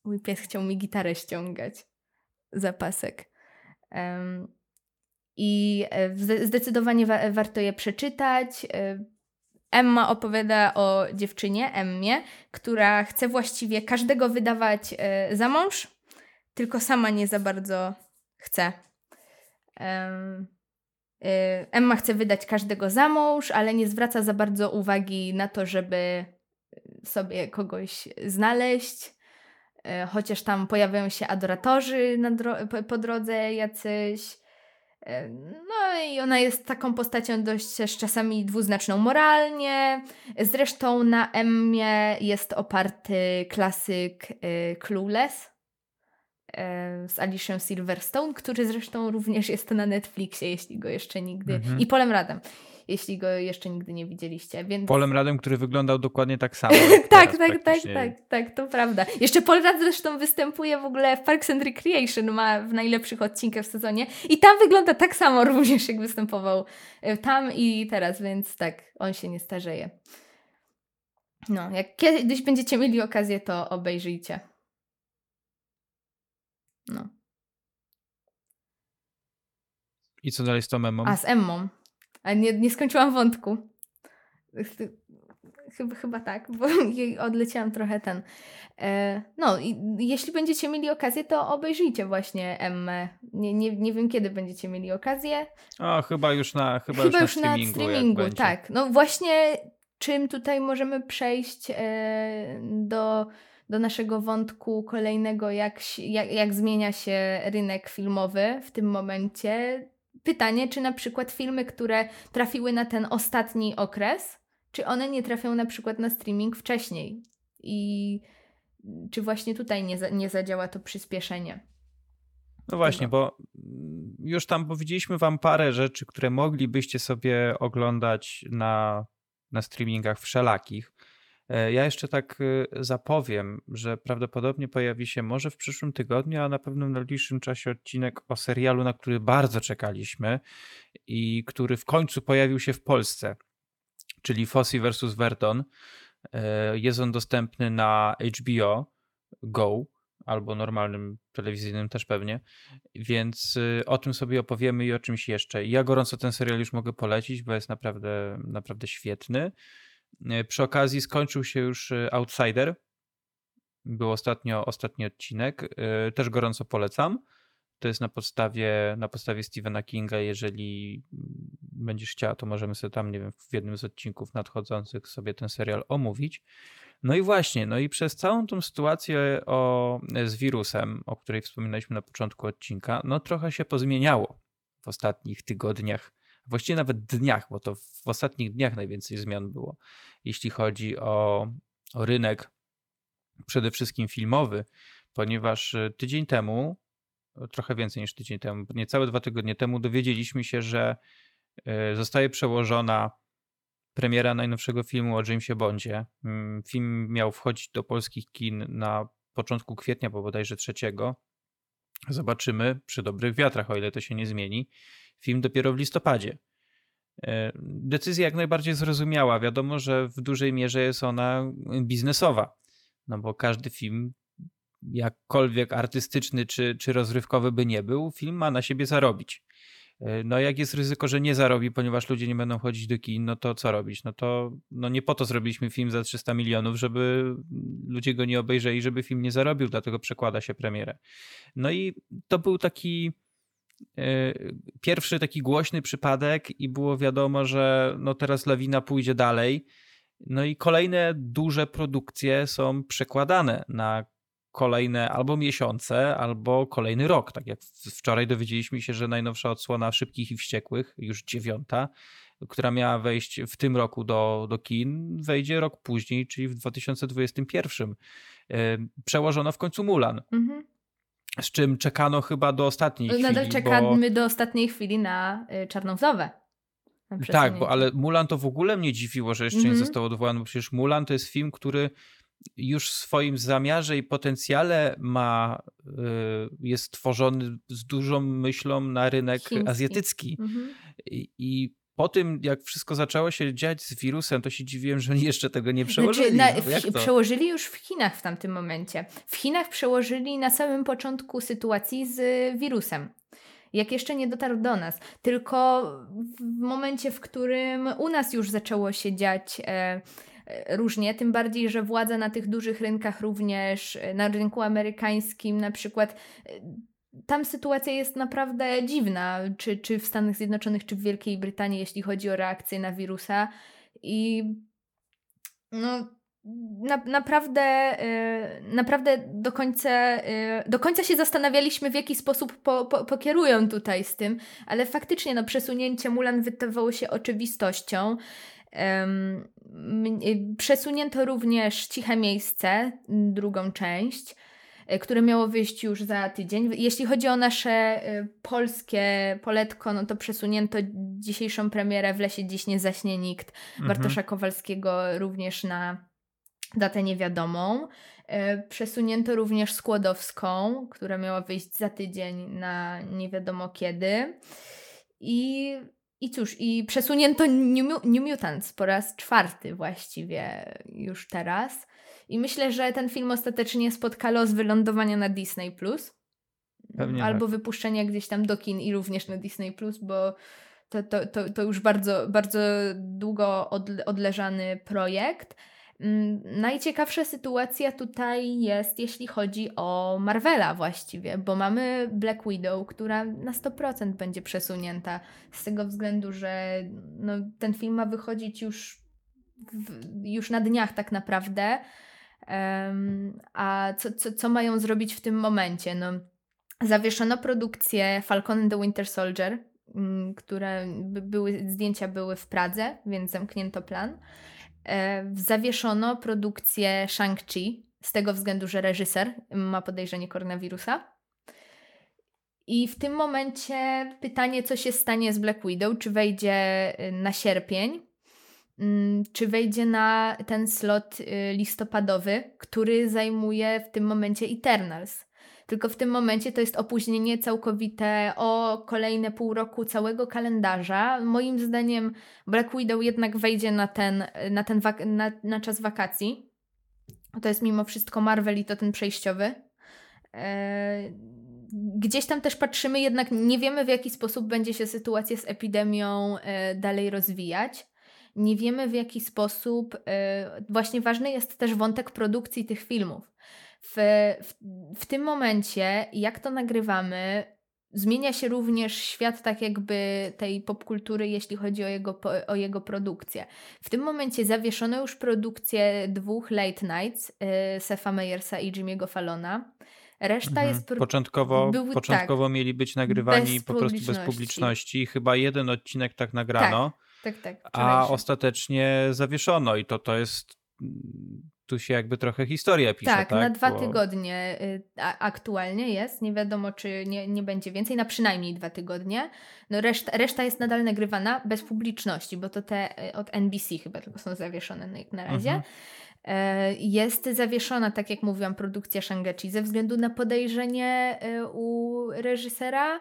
Mój pies chciał mi gitarę ściągać. Zapasek. Um, I e, zdecydowanie wa warto je przeczytać. E, Emma opowiada o dziewczynie, Emmie, która chce właściwie każdego wydawać e, za mąż, tylko sama nie za bardzo chce. E, Emma chce wydać każdego za mąż, ale nie zwraca za bardzo uwagi na to, żeby sobie kogoś znaleźć. E, chociaż tam pojawiają się adoratorzy dro po, drodze jacyś. No i ona jest taką postacią dość też czasami dwuznaczną moralnie. Zresztą na Emmie jest oparty klasyk y, Clueless z Alicia Silverstone, który zresztą również jest na Netflixie, jeśli go jeszcze nigdy... Mhm. I Polem Radem jeśli go jeszcze nigdy nie widzieliście. Więc... Polem Radem, który wyglądał dokładnie tak samo. tak, tak, tak, tak, tak, to prawda. Jeszcze Paul Rad zresztą występuje w ogóle w Parks and Recreation, ma w najlepszych odcinkach w sezonie i tam wygląda tak samo również, jak występował e, tam i teraz, więc tak, on się nie starzeje. No, jak kiedyś będziecie mieli okazję, to obejrzyjcie. No. I co dalej z tą Emmą? A, z Emmą. A nie, nie skończyłam wątku. Chyba, chyba tak, bo odleciałam trochę ten. E, no, i jeśli będziecie mieli okazję, to obejrzyjcie właśnie Emmę. Nie, nie, nie wiem, kiedy będziecie mieli okazję. O, chyba już na, chyba, chyba już, już na streamingu. Streamingu tak. No właśnie, czym tutaj możemy przejść e, do, do naszego wątku kolejnego, jak, jak, jak zmienia się rynek filmowy w tym momencie pytanie, czy na przykład filmy, które trafiły na ten ostatni okres, czy one nie trafią na przykład na streaming wcześniej? I czy właśnie tutaj nie, za, nie zadziała to przyspieszenie? No właśnie, bo już tam powiedzieliśmy wam parę rzeczy, które moglibyście sobie oglądać na, na streamingach wszelakich. E, ja jeszcze tak y, zapowiem, że prawdopodobnie pojawi się może w przyszłym tygodniu, a na pewno w najbliższym czasie odcinek o serialu, na który bardzo czekaliśmy i który w końcu pojawił się w Polsce, czyli Fossey vs. Verton. E, jest on dostępny na HBO Go albo normalnym telewizyjnym też pewnie, więc y, o tym sobie opowiemy i o czymś jeszcze. Ja gorąco ten serial już mogę polecić, bo jest naprawdę, naprawdę świetny. E, przy okazji skończył się już e, Outsider. Był ostatnio ostatni odcinek. E, też gorąco polecam. To jest na podstawie, na podstawie Stephena Kinga. Jeżeli będziesz chciała, to możemy sobie tam, nie wiem, w jednym z odcinków nadchodzących sobie ten serial omówić. No i właśnie, no i przez całą tą sytuację o, z wirusem, o której wspominaliśmy na początku odcinka, no trochę się pozmieniało w ostatnich tygodniach właściwie nawet dniach, bo to w ostatnich dniach najwięcej zmian było, jeśli chodzi o, o rynek, przede wszystkim filmowy, ponieważ y, tydzień temu, trochę więcej niż tydzień temu, niecałe dwa tygodnie temu, dowiedzieliśmy się, że y, zostaje przełożona premiera najnowszego filmu o Jamesie Bondzie. Mm, film miał wchodzić do polskich kin na początku kwietnia, bo bodajże trzeciego. Zobaczymy przy dobrych wiatrach, o ile to się nie zmieni film dopiero w listopadzie. E, decyzja jak najbardziej zrozumiała. Wiadomo, że w dużej mierze jest ona biznesowa, no bo każdy film, jakkolwiek artystyczny czy, czy rozrywkowy by nie był, film ma na siebie zarobić. E, no jak jest ryzyko, że nie zarobi, ponieważ ludzie nie będą chodzić do kin, no to co robić? No to no nie po to zrobiliśmy film za 300 milionów, żeby ludzie go nie obejrzeli, żeby film nie zarobił, dlatego przekłada się premierę. No i to był taki pierwszy taki głośny przypadek i było wiadomo, że no teraz lawina pójdzie dalej. No i kolejne duże produkcje są przekładane na kolejne albo miesiące, albo kolejny rok. Tak jak wczoraj dowiedzieliśmy się, że najnowsza odsłona Szybkich i Wściekłych, już dziewiąta, która miała wejść w tym roku do, do kin, wejdzie rok później, czyli w 2021. E, przełożono w końcu Mulan. Mhm z czym czekano chyba do ostatniej Nadal chwili. Nadal czekamy bo... do ostatniej chwili na y, Czarną Wdowę. tak, bo ale Mulan to w ogóle mnie dziwiło, że jeszcze mm -hmm. nie mhm. został odwołany, bo przecież Mulan to jest film, który już w swoim zamiarze i potencjale ma, y, jest tworzony z dużą myślą na rynek Chiński. azjatycki. Mm -hmm. I, I po tym, jak wszystko zaczęło się dziać z wirusem, to się dziwiłem, że oni jeszcze tego nie znaczy, przełożyli. Znaczy, na, przełożyli już w Chinach w tamtym momencie. W Chinach przełożyli na samym początku sytuacji z wirusem. Jak jeszcze nie dotarł do nas, tylko w momencie, w którym u nas już zaczęło się dziać e, e różnie, tym bardziej, że władze na tych dużych rynkach również, e, na rynku amerykańskim na przykład e, tam sytuacja jest naprawdę dziwna, czy, czy w Stanach Zjednoczonych, czy w Wielkiej Brytanii, jeśli chodzi o reakcję na wirusa. I no, na, naprawdę, yy, naprawdę do końca, yy, do końca się zastanawialiśmy, w jaki sposób po, po, pokierują tutaj z tym, ale faktycznie no, przesunięcie Mulan wydawało się oczywistością. Yy, przesunięto również Ciche Miejsce, drugą część. E, które miało wyjść już za tydzień. Jeśli chodzi o nasze e, polskie poletko, no to przesunięto dzisiejszą premierę W lesie dziś nie zaśnie nikt mhm. Bartosza Kowalskiego również na datę niewiadomą. E, przesunięto również Skłodowską, która miała wyjść za tydzień na nie wiadomo kiedy. I, i cóż, i przesunięto New, New Mutants po raz czwarty właściwie już teraz. I myślę, że ten film ostatecznie spotka los wylądowania na Disney Plus. Albo tak. wypuszczenia gdzieś tam do kin i również na Disney Plus, bo to, to, to, to już bardzo, bardzo długo odleżany projekt. Mm, najciekawsza sytuacja tutaj jest, jeśli chodzi o Marvela właściwie, bo mamy Black Widow, która na 100% będzie przesunięta z tego względu, że no, ten film ma wychodzić już, w, już na dniach tak naprawdę. A co, co, co mają zrobić w tym momencie? No, zawieszono produkcję Falcon and the Winter Soldier, um, które by, były, zdjęcia były w Pradze, więc zamknięto plan. E, zawieszono produkcję Shang-Chi z tego względu, że reżyser ma podejrzenie koronawirusa. I w tym momencie pytanie, co się stanie z Black Widow, czy wejdzie y, na sierpień, mm, czy wejdzie na ten slot y, listopadowy, który zajmuje w tym momencie Eternals. Tylko w tym momencie to jest opóźnienie całkowite o kolejne pół roku całego kalendarza. Moim zdaniem Black Widow jednak wejdzie na ten, na, ten na, na czas wakacji. To jest mimo wszystko Marvel i to ten przejściowy. Eee, gdzieś tam też patrzymy, jednak nie wiemy w jaki sposób będzie się sytuacja z epidemią e, dalej rozwijać. Nie wiemy w jaki sposób. E, właśnie ważny jest też wątek produkcji tych filmów. W, w, w tym momencie, jak to nagrywamy, zmienia się również świat tak jakby tej popkultury, jeśli chodzi o jego, o jego produkcję. W tym momencie zawieszono już produkcję dwóch late nights y, Sefa Meyersa i Jimmy'ego Fallona. Reszta mhm. jest. Początkowo, był, początkowo tak, mieli być nagrywani po prostu bez publiczności. Chyba jeden odcinek tak nagrano. Tak, tak, tak. A ostatecznie zawieszono i to, to jest tu się jakby trochę historia pisze. Tak, tak? na dwa Bo... tygodnie y, aktualnie jest. Nie wiadomo, czy nie, nie będzie więcej, na przynajmniej dwa tygodnie. No reszta, reszta jest nadal nagrywana bez publiczności, bo to te y, od NBC chyba tylko są zawieszone na, na razie. Mhm. E, jest zawieszona, tak jak mówiłam, produkcja Shang-Chi ze względu na podejrzenie y, u reżysera.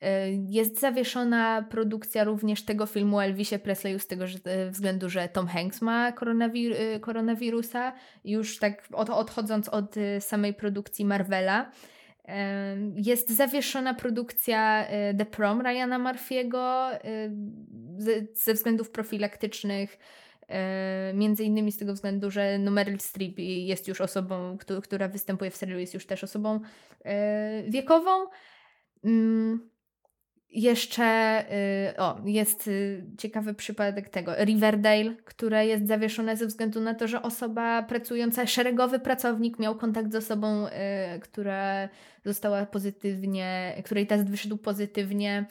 E, jest zawieszona produkcja również tego filmu o Elvisie Presleyu z tego e, względu, że Tom Hanks ma koronawir e, koronawirusa. Już tak od, odchodząc od samej produkcji Marvela. Jest zawieszona produkcja The Prom Ryana Murphy'ego ze względów profilaktycznych. Między innymi z tego względu, że no Meryl Streep jest już osobą, która występuje w serialu, jest już też osobą wiekową. Jeszcze y, o, jest y, ciekawy przypadek tego Riverdale, które jest zawieszone ze względu na to, że osoba pracująca, szeregowy pracownik miał kontakt z osobą, y, która została pozytywnie, której test wyszedł pozytywnie.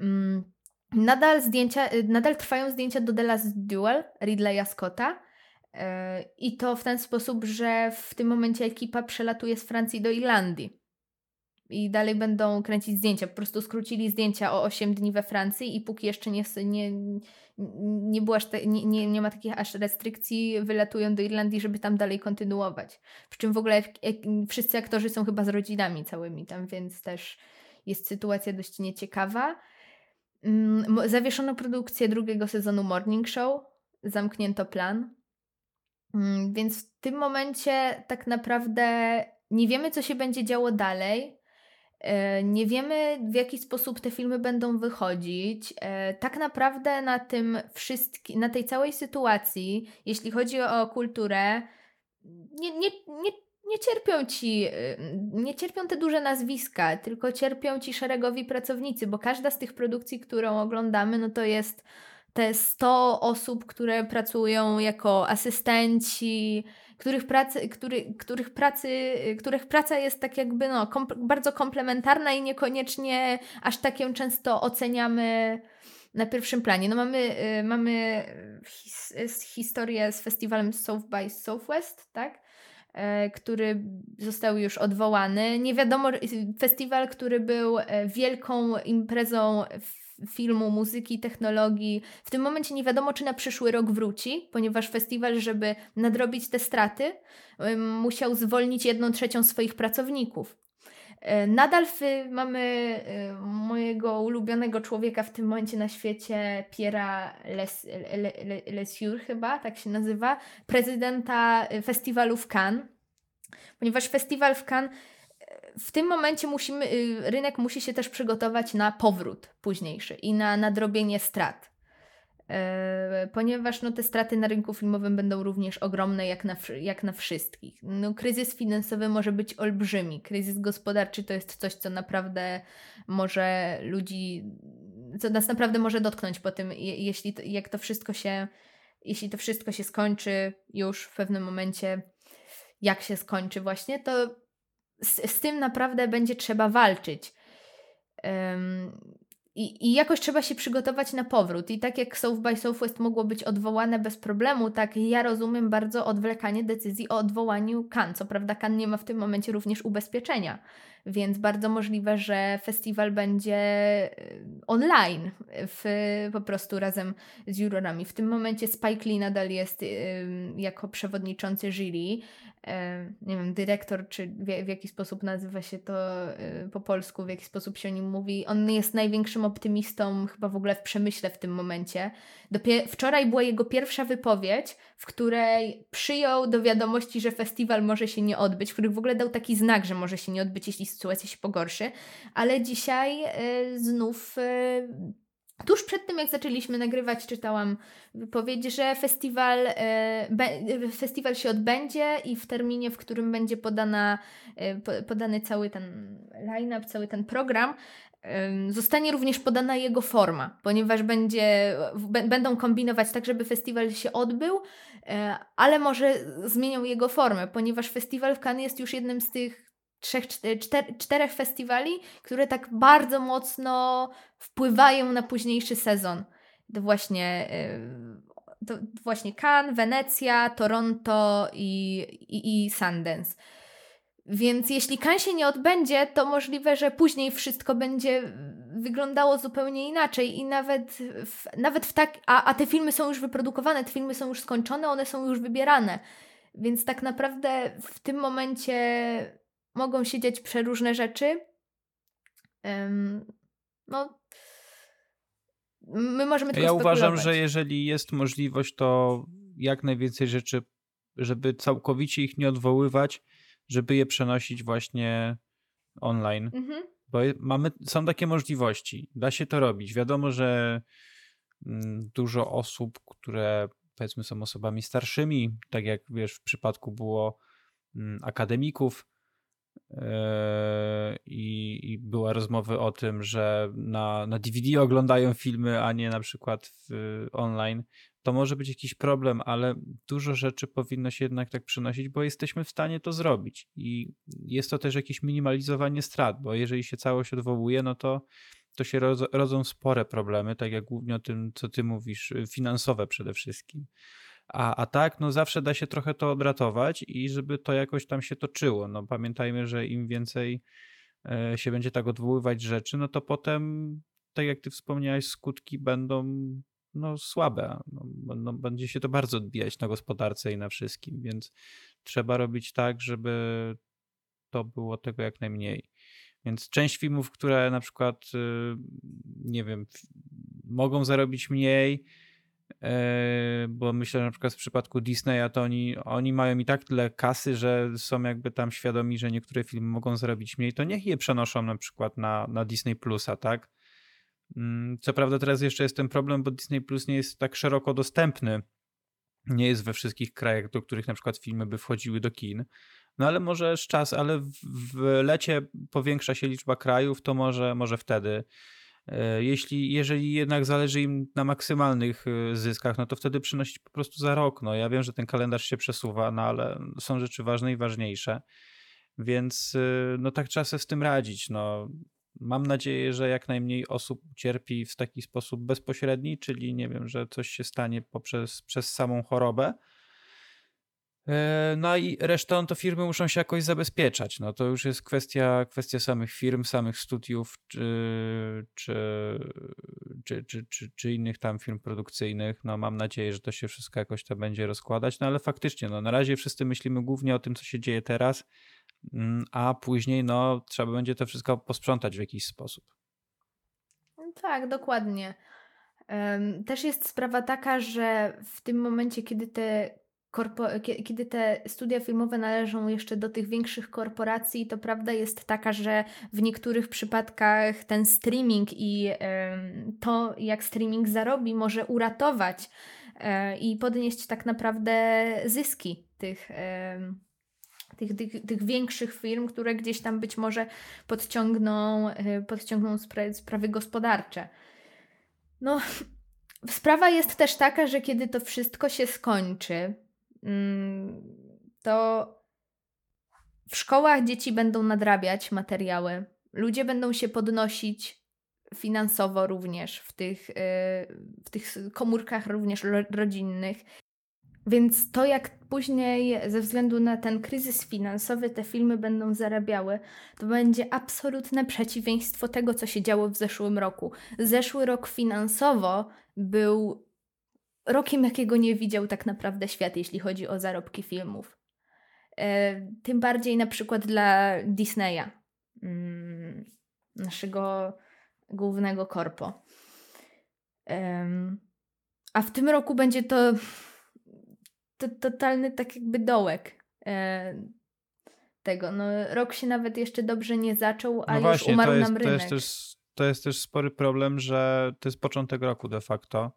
Mm, nadal zdjęcia, nadal trwają zdjęcia do The Last Duel Ridleya Scotta. I to w ten sposób, że w tym momencie ekipa przelatuje z Francji do Irlandii i dalej będą kręcić zdjęcia. Po prostu skrócili zdjęcia o 8 dni we Francji i póki jeszcze nie, nie, nie, było aż te, nie, nie, nie ma takich aż restrykcji, wylatują do Irlandii, żeby tam dalej kontynuować. Przy czym w ogóle wszyscy aktorzy są chyba z rodzinami całymi tam, więc też jest sytuacja dość nieciekawa. Mm, zawieszono produkcję drugiego sezonu Morning Show, zamknięto plan. Mm, więc w tym momencie tak naprawdę nie wiemy, co się będzie działo dalej. E, nie wiemy, w jaki sposób te filmy będą wychodzić. E, tak naprawdę na tym wszystkim, na tej całej sytuacji, jeśli chodzi o kulturę, nie, nie, nie, nie cierpią ci, e, nie cierpią te duże nazwiska, tylko cierpią ci szeregowi pracownicy, bo każda z tych produkcji, którą oglądamy, no to jest te 100 osób, które pracują jako asystenci, których pracy, który, których pracy, których praca jest tak jakby no, kom bardzo komplementarna i niekoniecznie aż tak ją często oceniamy na pierwszym planie. No mamy, y, mamy his, historię z festiwalem South by Southwest, tak? E, który został już odwołany. Nie wiadomo, festiwal, który był e, wielką imprezą filmu, muzyki, technologii. W tym momencie nie wiadomo, czy na przyszły rok wróci, ponieważ festiwal, żeby nadrobić te straty, musiał zwolnić jedną trzecią swoich pracowników. E, nadal mamy e, mojego ulubionego człowieka w tym momencie na świecie, Piera Les, chyba, tak się nazywa, prezydenta e, festiwalu w Cannes, ponieważ festiwal w Cannes w tym momencie musimy, y, rynek musi się też przygotować na powrót późniejszy i na nadrobienie strat. E, ponieważ no, te straty na rynku filmowym będą również ogromne, jak na, jak na wszystkich. No, kryzys finansowy może być olbrzymi. Kryzys gospodarczy to jest coś, co naprawdę może ludzi, co nas naprawdę może dotknąć po tym, jeśli jak to wszystko się, jeśli to wszystko się skończy już w pewnym momencie, jak się skończy właśnie, to z, z tym naprawdę będzie trzeba walczyć. Um, i, I jakoś trzeba się przygotować na powrót. I tak jak South by Southwest mogło być odwołane bez problemu, tak ja rozumiem bardzo odwlekanie decyzji o odwołaniu Kan. Co prawda Kan nie ma w tym momencie również ubezpieczenia, więc bardzo możliwe, że festiwal będzie online, w, po prostu razem z jurorami. W tym momencie Spike Lee nadal jest y, jako przewodniczący jury. E, nie wiem, dyrektor, czy w, w jaki sposób nazywa się to y, po polsku, w jaki sposób się o nim mówi. On jest największym optymistą chyba w ogóle w przemyśle w tym momencie. Wczoraj była jego pierwsza wypowiedź, w której przyjął do wiadomości, że festiwal może się nie odbyć, w których w ogóle dał taki znak, że może się nie odbyć, jeśli sytuacja się pogorszy. Ale dzisiaj y, znów y, Tuż przed tym, jak zaczęliśmy nagrywać, czytałam wypowiedź, że festiwal, e, be, festiwal się odbędzie i w terminie, w którym będzie podana, podany cały ten line-up, cały ten program, zostanie również podana jego forma, ponieważ będzie, będą kombinować tak, żeby festiwal się odbył, ale może zmienią jego formę, ponieważ festiwal w Cannes jest już jednym z tych trzech, czter, czterech festiwali, które tak bardzo mocno wpływają na późniejszy sezon. To właśnie, y, to właśnie Cannes, Wenecja, Toronto i, i, i Sundance. Więc jeśli Cannes się nie odbędzie, to możliwe, że później wszystko będzie wyglądało zupełnie inaczej i nawet w, nawet w tak, a, a te filmy są już wyprodukowane, te filmy są już skończone, one są już wybierane. Więc tak naprawdę w tym momencie mogą się dziać przeróżne rzeczy. Um, no, my możemy Ja uważam, że jeżeli jest możliwość, to jak najwięcej rzeczy, żeby całkowicie ich nie odwoływać, żeby je przenosić właśnie online. Mhm. Bo mamy, są takie możliwości. Da się to robić. Wiadomo, że mm, dużo osób, które powiedzmy są osobami starszymi, tak jak wiesz, w przypadku było mm, akademików, I, I, była rozmowa o tym, że na, na DVD oglądają filmy, a nie na przykład w, online. To może być jakiś problem, ale dużo rzeczy powinno się jednak tak przynosić, bo jesteśmy w stanie to zrobić. I jest to też jakieś minimalizowanie strat, bo jeżeli się całość odwołuje, no to, to się rodzą spore problemy, tak jak głównie o tym, co ty mówisz, finansowe przede wszystkim. A, a tak, no zawsze da się trochę to odratować i żeby to jakoś tam się toczyło. No pamiętajmy, że im więcej e, się będzie tak odwoływać rzeczy, no to potem, tak jak ty wspomniałeś, skutki będą no, słabe. No, no, będzie się to bardzo odbijać na gospodarce i na wszystkim, więc trzeba robić tak, żeby to było tego jak najmniej. Więc część filmów, które na przykład, y, nie wiem, mogą zarobić mniej, bo myślę, że na przykład w przypadku Disneya to oni, oni mają i tak tyle kasy, że są jakby tam świadomi, że niektóre filmy mogą zarobić mniej, to niech je przenoszą na przykład na, na Disney Plusa, tak? Mm, co prawda teraz jeszcze jest ten problem, bo Disney Plus nie jest tak szeroko dostępny. Nie jest we wszystkich krajach, do których na przykład filmy by wchodziły do kin. No ale może z czas, ale w, w lecie powiększa się liczba krajów, to może, może wtedy jeśli, jeżeli jednak zależy im na maksymalnych e, zyskach, no to wtedy przynosić po prostu za rok. No ja wiem, że ten kalendarz się przesuwa, no ale są rzeczy ważne i ważniejsze. Więc e, no tak trzeba sobie z tym radzić. No, mam nadzieję, że jak najmniej osób cierpi w taki sposób bezpośredni, czyli nie wiem, że coś się stanie poprzez przez samą chorobę, E, no i resztą to firmy muszą się jakoś zabezpieczać. No to już jest kwestia, kwestia samych firm, samych studiów czy, czy, czy, czy, czy, czy innych tam firm produkcyjnych. No mam nadzieję, że to się wszystko jakoś to będzie rozkładać. No ale faktycznie, no na razie wszyscy myślimy głównie o tym, co się dzieje teraz, mm, a później no trzeba będzie to wszystko posprzątać w jakiś sposób. No tak, dokładnie. Też jest sprawa taka, że w tym momencie, kiedy te kiedy te studia filmowe należą jeszcze do tych większych korporacji, to prawda jest taka, że w niektórych przypadkach ten streaming i to, jak streaming zarobi, może uratować e, i podnieść tak naprawdę zyski tych. Tych, tych, tych większych firm, które gdzieś tam być może podciągną, e, podciągną spra sprawy gospodarcze. No, sprawa jest też taka, że kiedy to wszystko się skończy, to w szkołach dzieci będą nadrabiać materiały, ludzie będą się podnosić finansowo również w tych, y, w tych komórkach również rodzinnych. Więc to, jak później ze względu na ten kryzys finansowy te filmy będą zarabiały, to będzie absolutne przeciwieństwo tego, co się działo w zeszłym roku. Zeszły rok finansowo był rokiem, jakiego nie widział tak naprawdę świat, jeśli chodzi o zarobki filmów. E, tym bardziej na przykład dla Disneya, mm, naszego głównego korpo. A w tym roku będzie to, to totalny tak jakby dołek e, tego. No, rok się nawet jeszcze dobrze nie zaczął, a no już właśnie, umarł jest, nam rynek. To jest, też, to jest też spory problem, że to jest początek roku de facto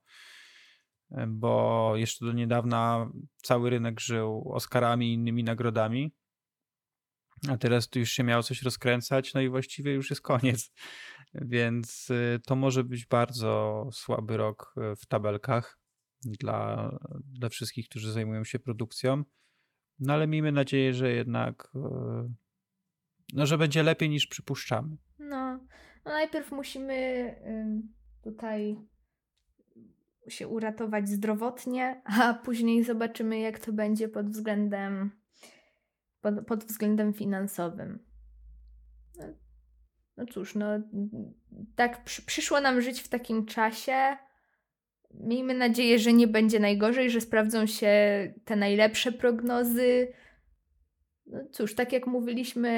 bo jeszcze do niedawna cały rynek żył Oscarami i innymi nagrodami, a teraz tu już się miało coś rozkręcać, no i właściwie już jest koniec. Więc y, to może być bardzo słaby rok y, w tabelkach dla, dla wszystkich, którzy zajmują się produkcją. No ale miejmy nadzieję, że jednak y, no, że będzie lepiej niż przypuszczamy. No, no najpierw musimy tutaj się uratować zdrowotnie, a później zobaczymy, jak to będzie pod względem, pod, pod względem finansowym. No, no cóż, no tak przy, przyszło nam żyć w takim czasie. Miejmy nadzieję, że nie będzie najgorzej, że sprawdzą się te najlepsze prognozy. No cóż, tak jak mówiliśmy.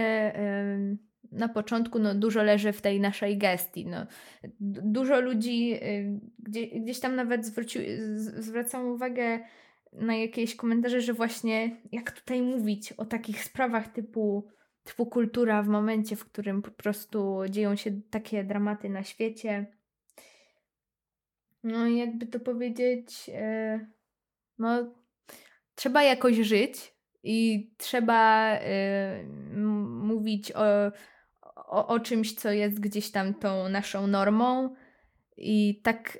Yy, na początku no, dużo leży w tej naszej gestii. No. Dużo ludzi y, gdzie, gdzieś tam nawet zwrócił, zwracam uwagę na jakieś komentarze, że właśnie jak tutaj mówić o takich sprawach typu, typu kultura w momencie, w którym po prostu dzieją się takie dramaty na świecie. No i jakby to powiedzieć, y, no trzeba jakoś żyć i trzeba y, mówić o, o, o czymś, co jest gdzieś tam tą naszą normą. I tak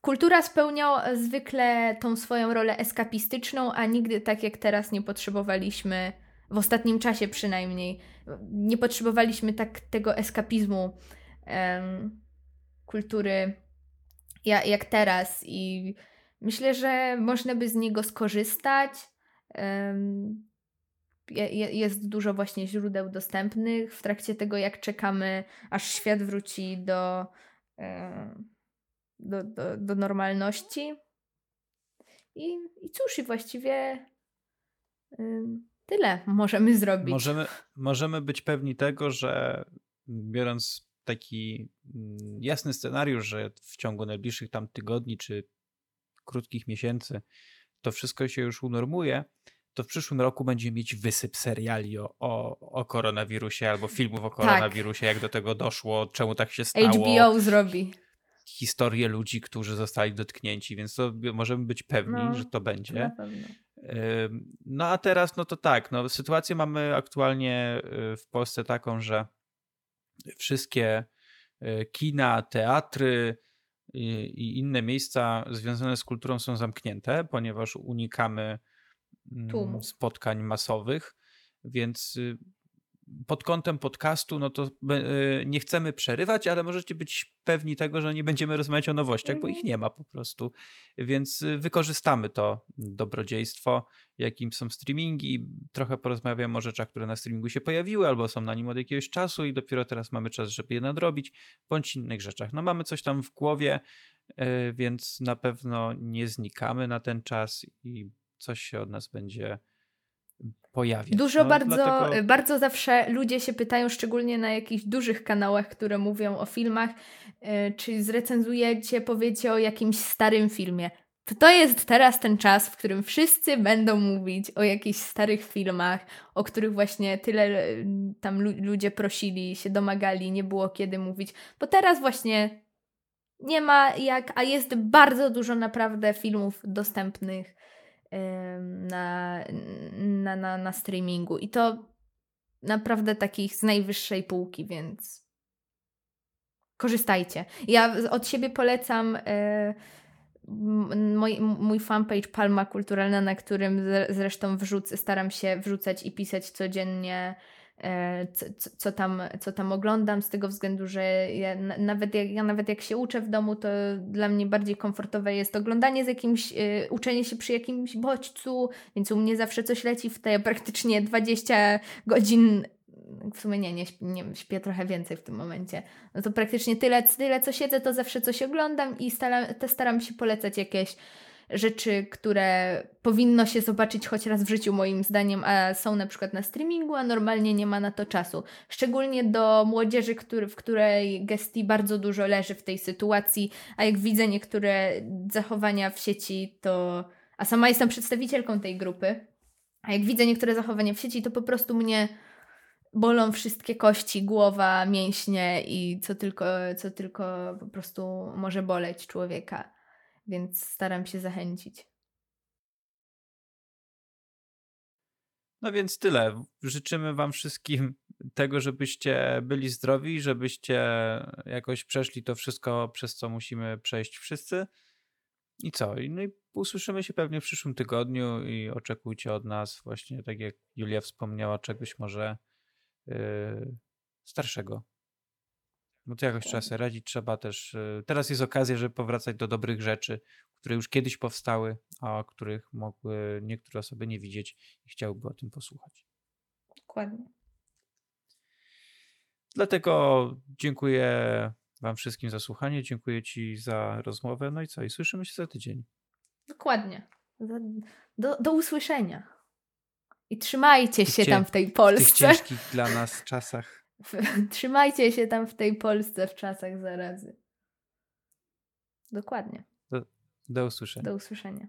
kultura spełniała zwykle tą swoją rolę eskapistyczną, a nigdy tak jak teraz nie potrzebowaliśmy, w ostatnim czasie przynajmniej, nie potrzebowaliśmy tak tego eskapizmu um, kultury jak, jak teraz. I myślę, że można by z niego skorzystać. Um, jest dużo właśnie źródeł dostępnych w trakcie tego, jak czekamy, aż świat wróci do, e, do, do, do normalności. I, I cóż, i właściwie tyle możemy zrobić. Możemy, możemy być pewni tego, że biorąc taki mm, jasny scenariusz, że w ciągu najbliższych tam tygodni czy krótkich miesięcy to wszystko się już unormuje, to w przyszłym roku będzie mieć wysyp seriali o, o, o koronawirusie albo filmów o tak. koronawirusie, tak. jak do tego doszło, czemu tak się stało. HBO zrobi. Historie ludzi, którzy zostali dotknięci, więc to możemy być pewni, no, że to będzie. No a teraz, no to tak, no, sytuację mamy aktualnie y, w Polsce taką, że wszystkie y, kina, teatry y, i inne miejsca związane z kulturą są zamknięte, ponieważ unikamy Tłumu. spotkań masowych, więc y, pod kątem podcastu, no to y, nie chcemy przerywać, ale możecie być pewni tego, że nie będziemy rozmawiać o nowościach, bo ich mhm. nie ma po prostu. Więc y, wykorzystamy to dobrodziejstwo, jakim są streamingi. Trochę porozmawiam o rzeczach, które na streamingu się pojawiły albo są na nim od jakiegoś czasu i dopiero teraz mamy czas, żeby je nadrobić, bądź innych rzeczach. No mamy coś tam w głowie, więc na pewno nie znikamy na ten czas i coś się od nas będzie pojawiać. Dużo no, bardzo, dlatego... bardzo zawsze ludzie się pytają, szczególnie na jakichś dużych kanałach, które mówią o filmach, yy, czy zrecenzujecie, powiecie o jakimś starym filmie. To to jest teraz ten czas, w którym wszyscy będą mówić o jakichś starych filmach, o których właśnie tyle y, tam ludzie prosili, się domagali, nie było kiedy mówić, bo teraz właśnie nie ma jak, a jest bardzo dużo naprawdę filmów dostępnych na, na, na, na streamingu. I to naprawdę takich z najwyższej półki, więc korzystajcie. Ja od siebie polecam e, mój, mój fanpage Palma Kulturalna, na którym zresztą wrzucę, staram się wrzucać i pisać codziennie co, co, tam, co tam oglądam, z tego względu, że ja nawet, jak, ja nawet jak się uczę w domu, to dla mnie bardziej komfortowe jest oglądanie z jakimś, e, uczenie się przy jakimś bodźcu, więc u mnie zawsze coś leci w te praktycznie 20 godzin w sumie nie, nie, nie śpię trochę więcej w tym momencie. No to praktycznie tyle, tyle co siedzę, to zawsze coś oglądam i staram, staram się polecać jakieś rzeczy, które powinno się zobaczyć choć raz w życiu, moim zdaniem, a są na przykład na streamingu, a normalnie nie ma na to czasu. Szczególnie do młodzieży, który, w której gestii bardzo dużo leży w tej sytuacji, a jak widzę niektóre zachowania w sieci, to. A sama jestem przedstawicielką tej grupy, a jak widzę niektóre zachowania w sieci, to po prostu mnie bolą wszystkie kości, głowa, mięśnie i co tylko, co tylko po prostu może boleć człowieka więc staram się zachęcić. No więc tyle. Życzymy Wam wszystkim tego, żebyście byli zdrowi, żebyście jakoś przeszli to wszystko, przez co musimy przejść wszyscy. I co? No i usłyszymy się pewnie w przyszłym tygodniu i oczekujcie od nas właśnie, tak jak Julia wspomniała, czegoś może yy, starszego. No to jakoś trzeba sobie radzić, trzeba też. Y, teraz jest okazja, żeby powracać do dobrych rzeczy, które już kiedyś powstały, a o których mogły niektóre osoby nie widzieć i chciałyby o tym posłuchać. Dokładnie. Dlatego dziękuję Wam wszystkim za słuchanie, dziękuję Ci za rozmowę. No i co? I słyszymy się za tydzień. Dokładnie. Do, do usłyszenia. I trzymajcie się tam w tej Polsce. W tych ciężkich dla nas czasach. Trzymajcie się tam w tej Polsce w czasach zarazy. Dokładnie. Do, do usłyszenia. Do usłyszenia.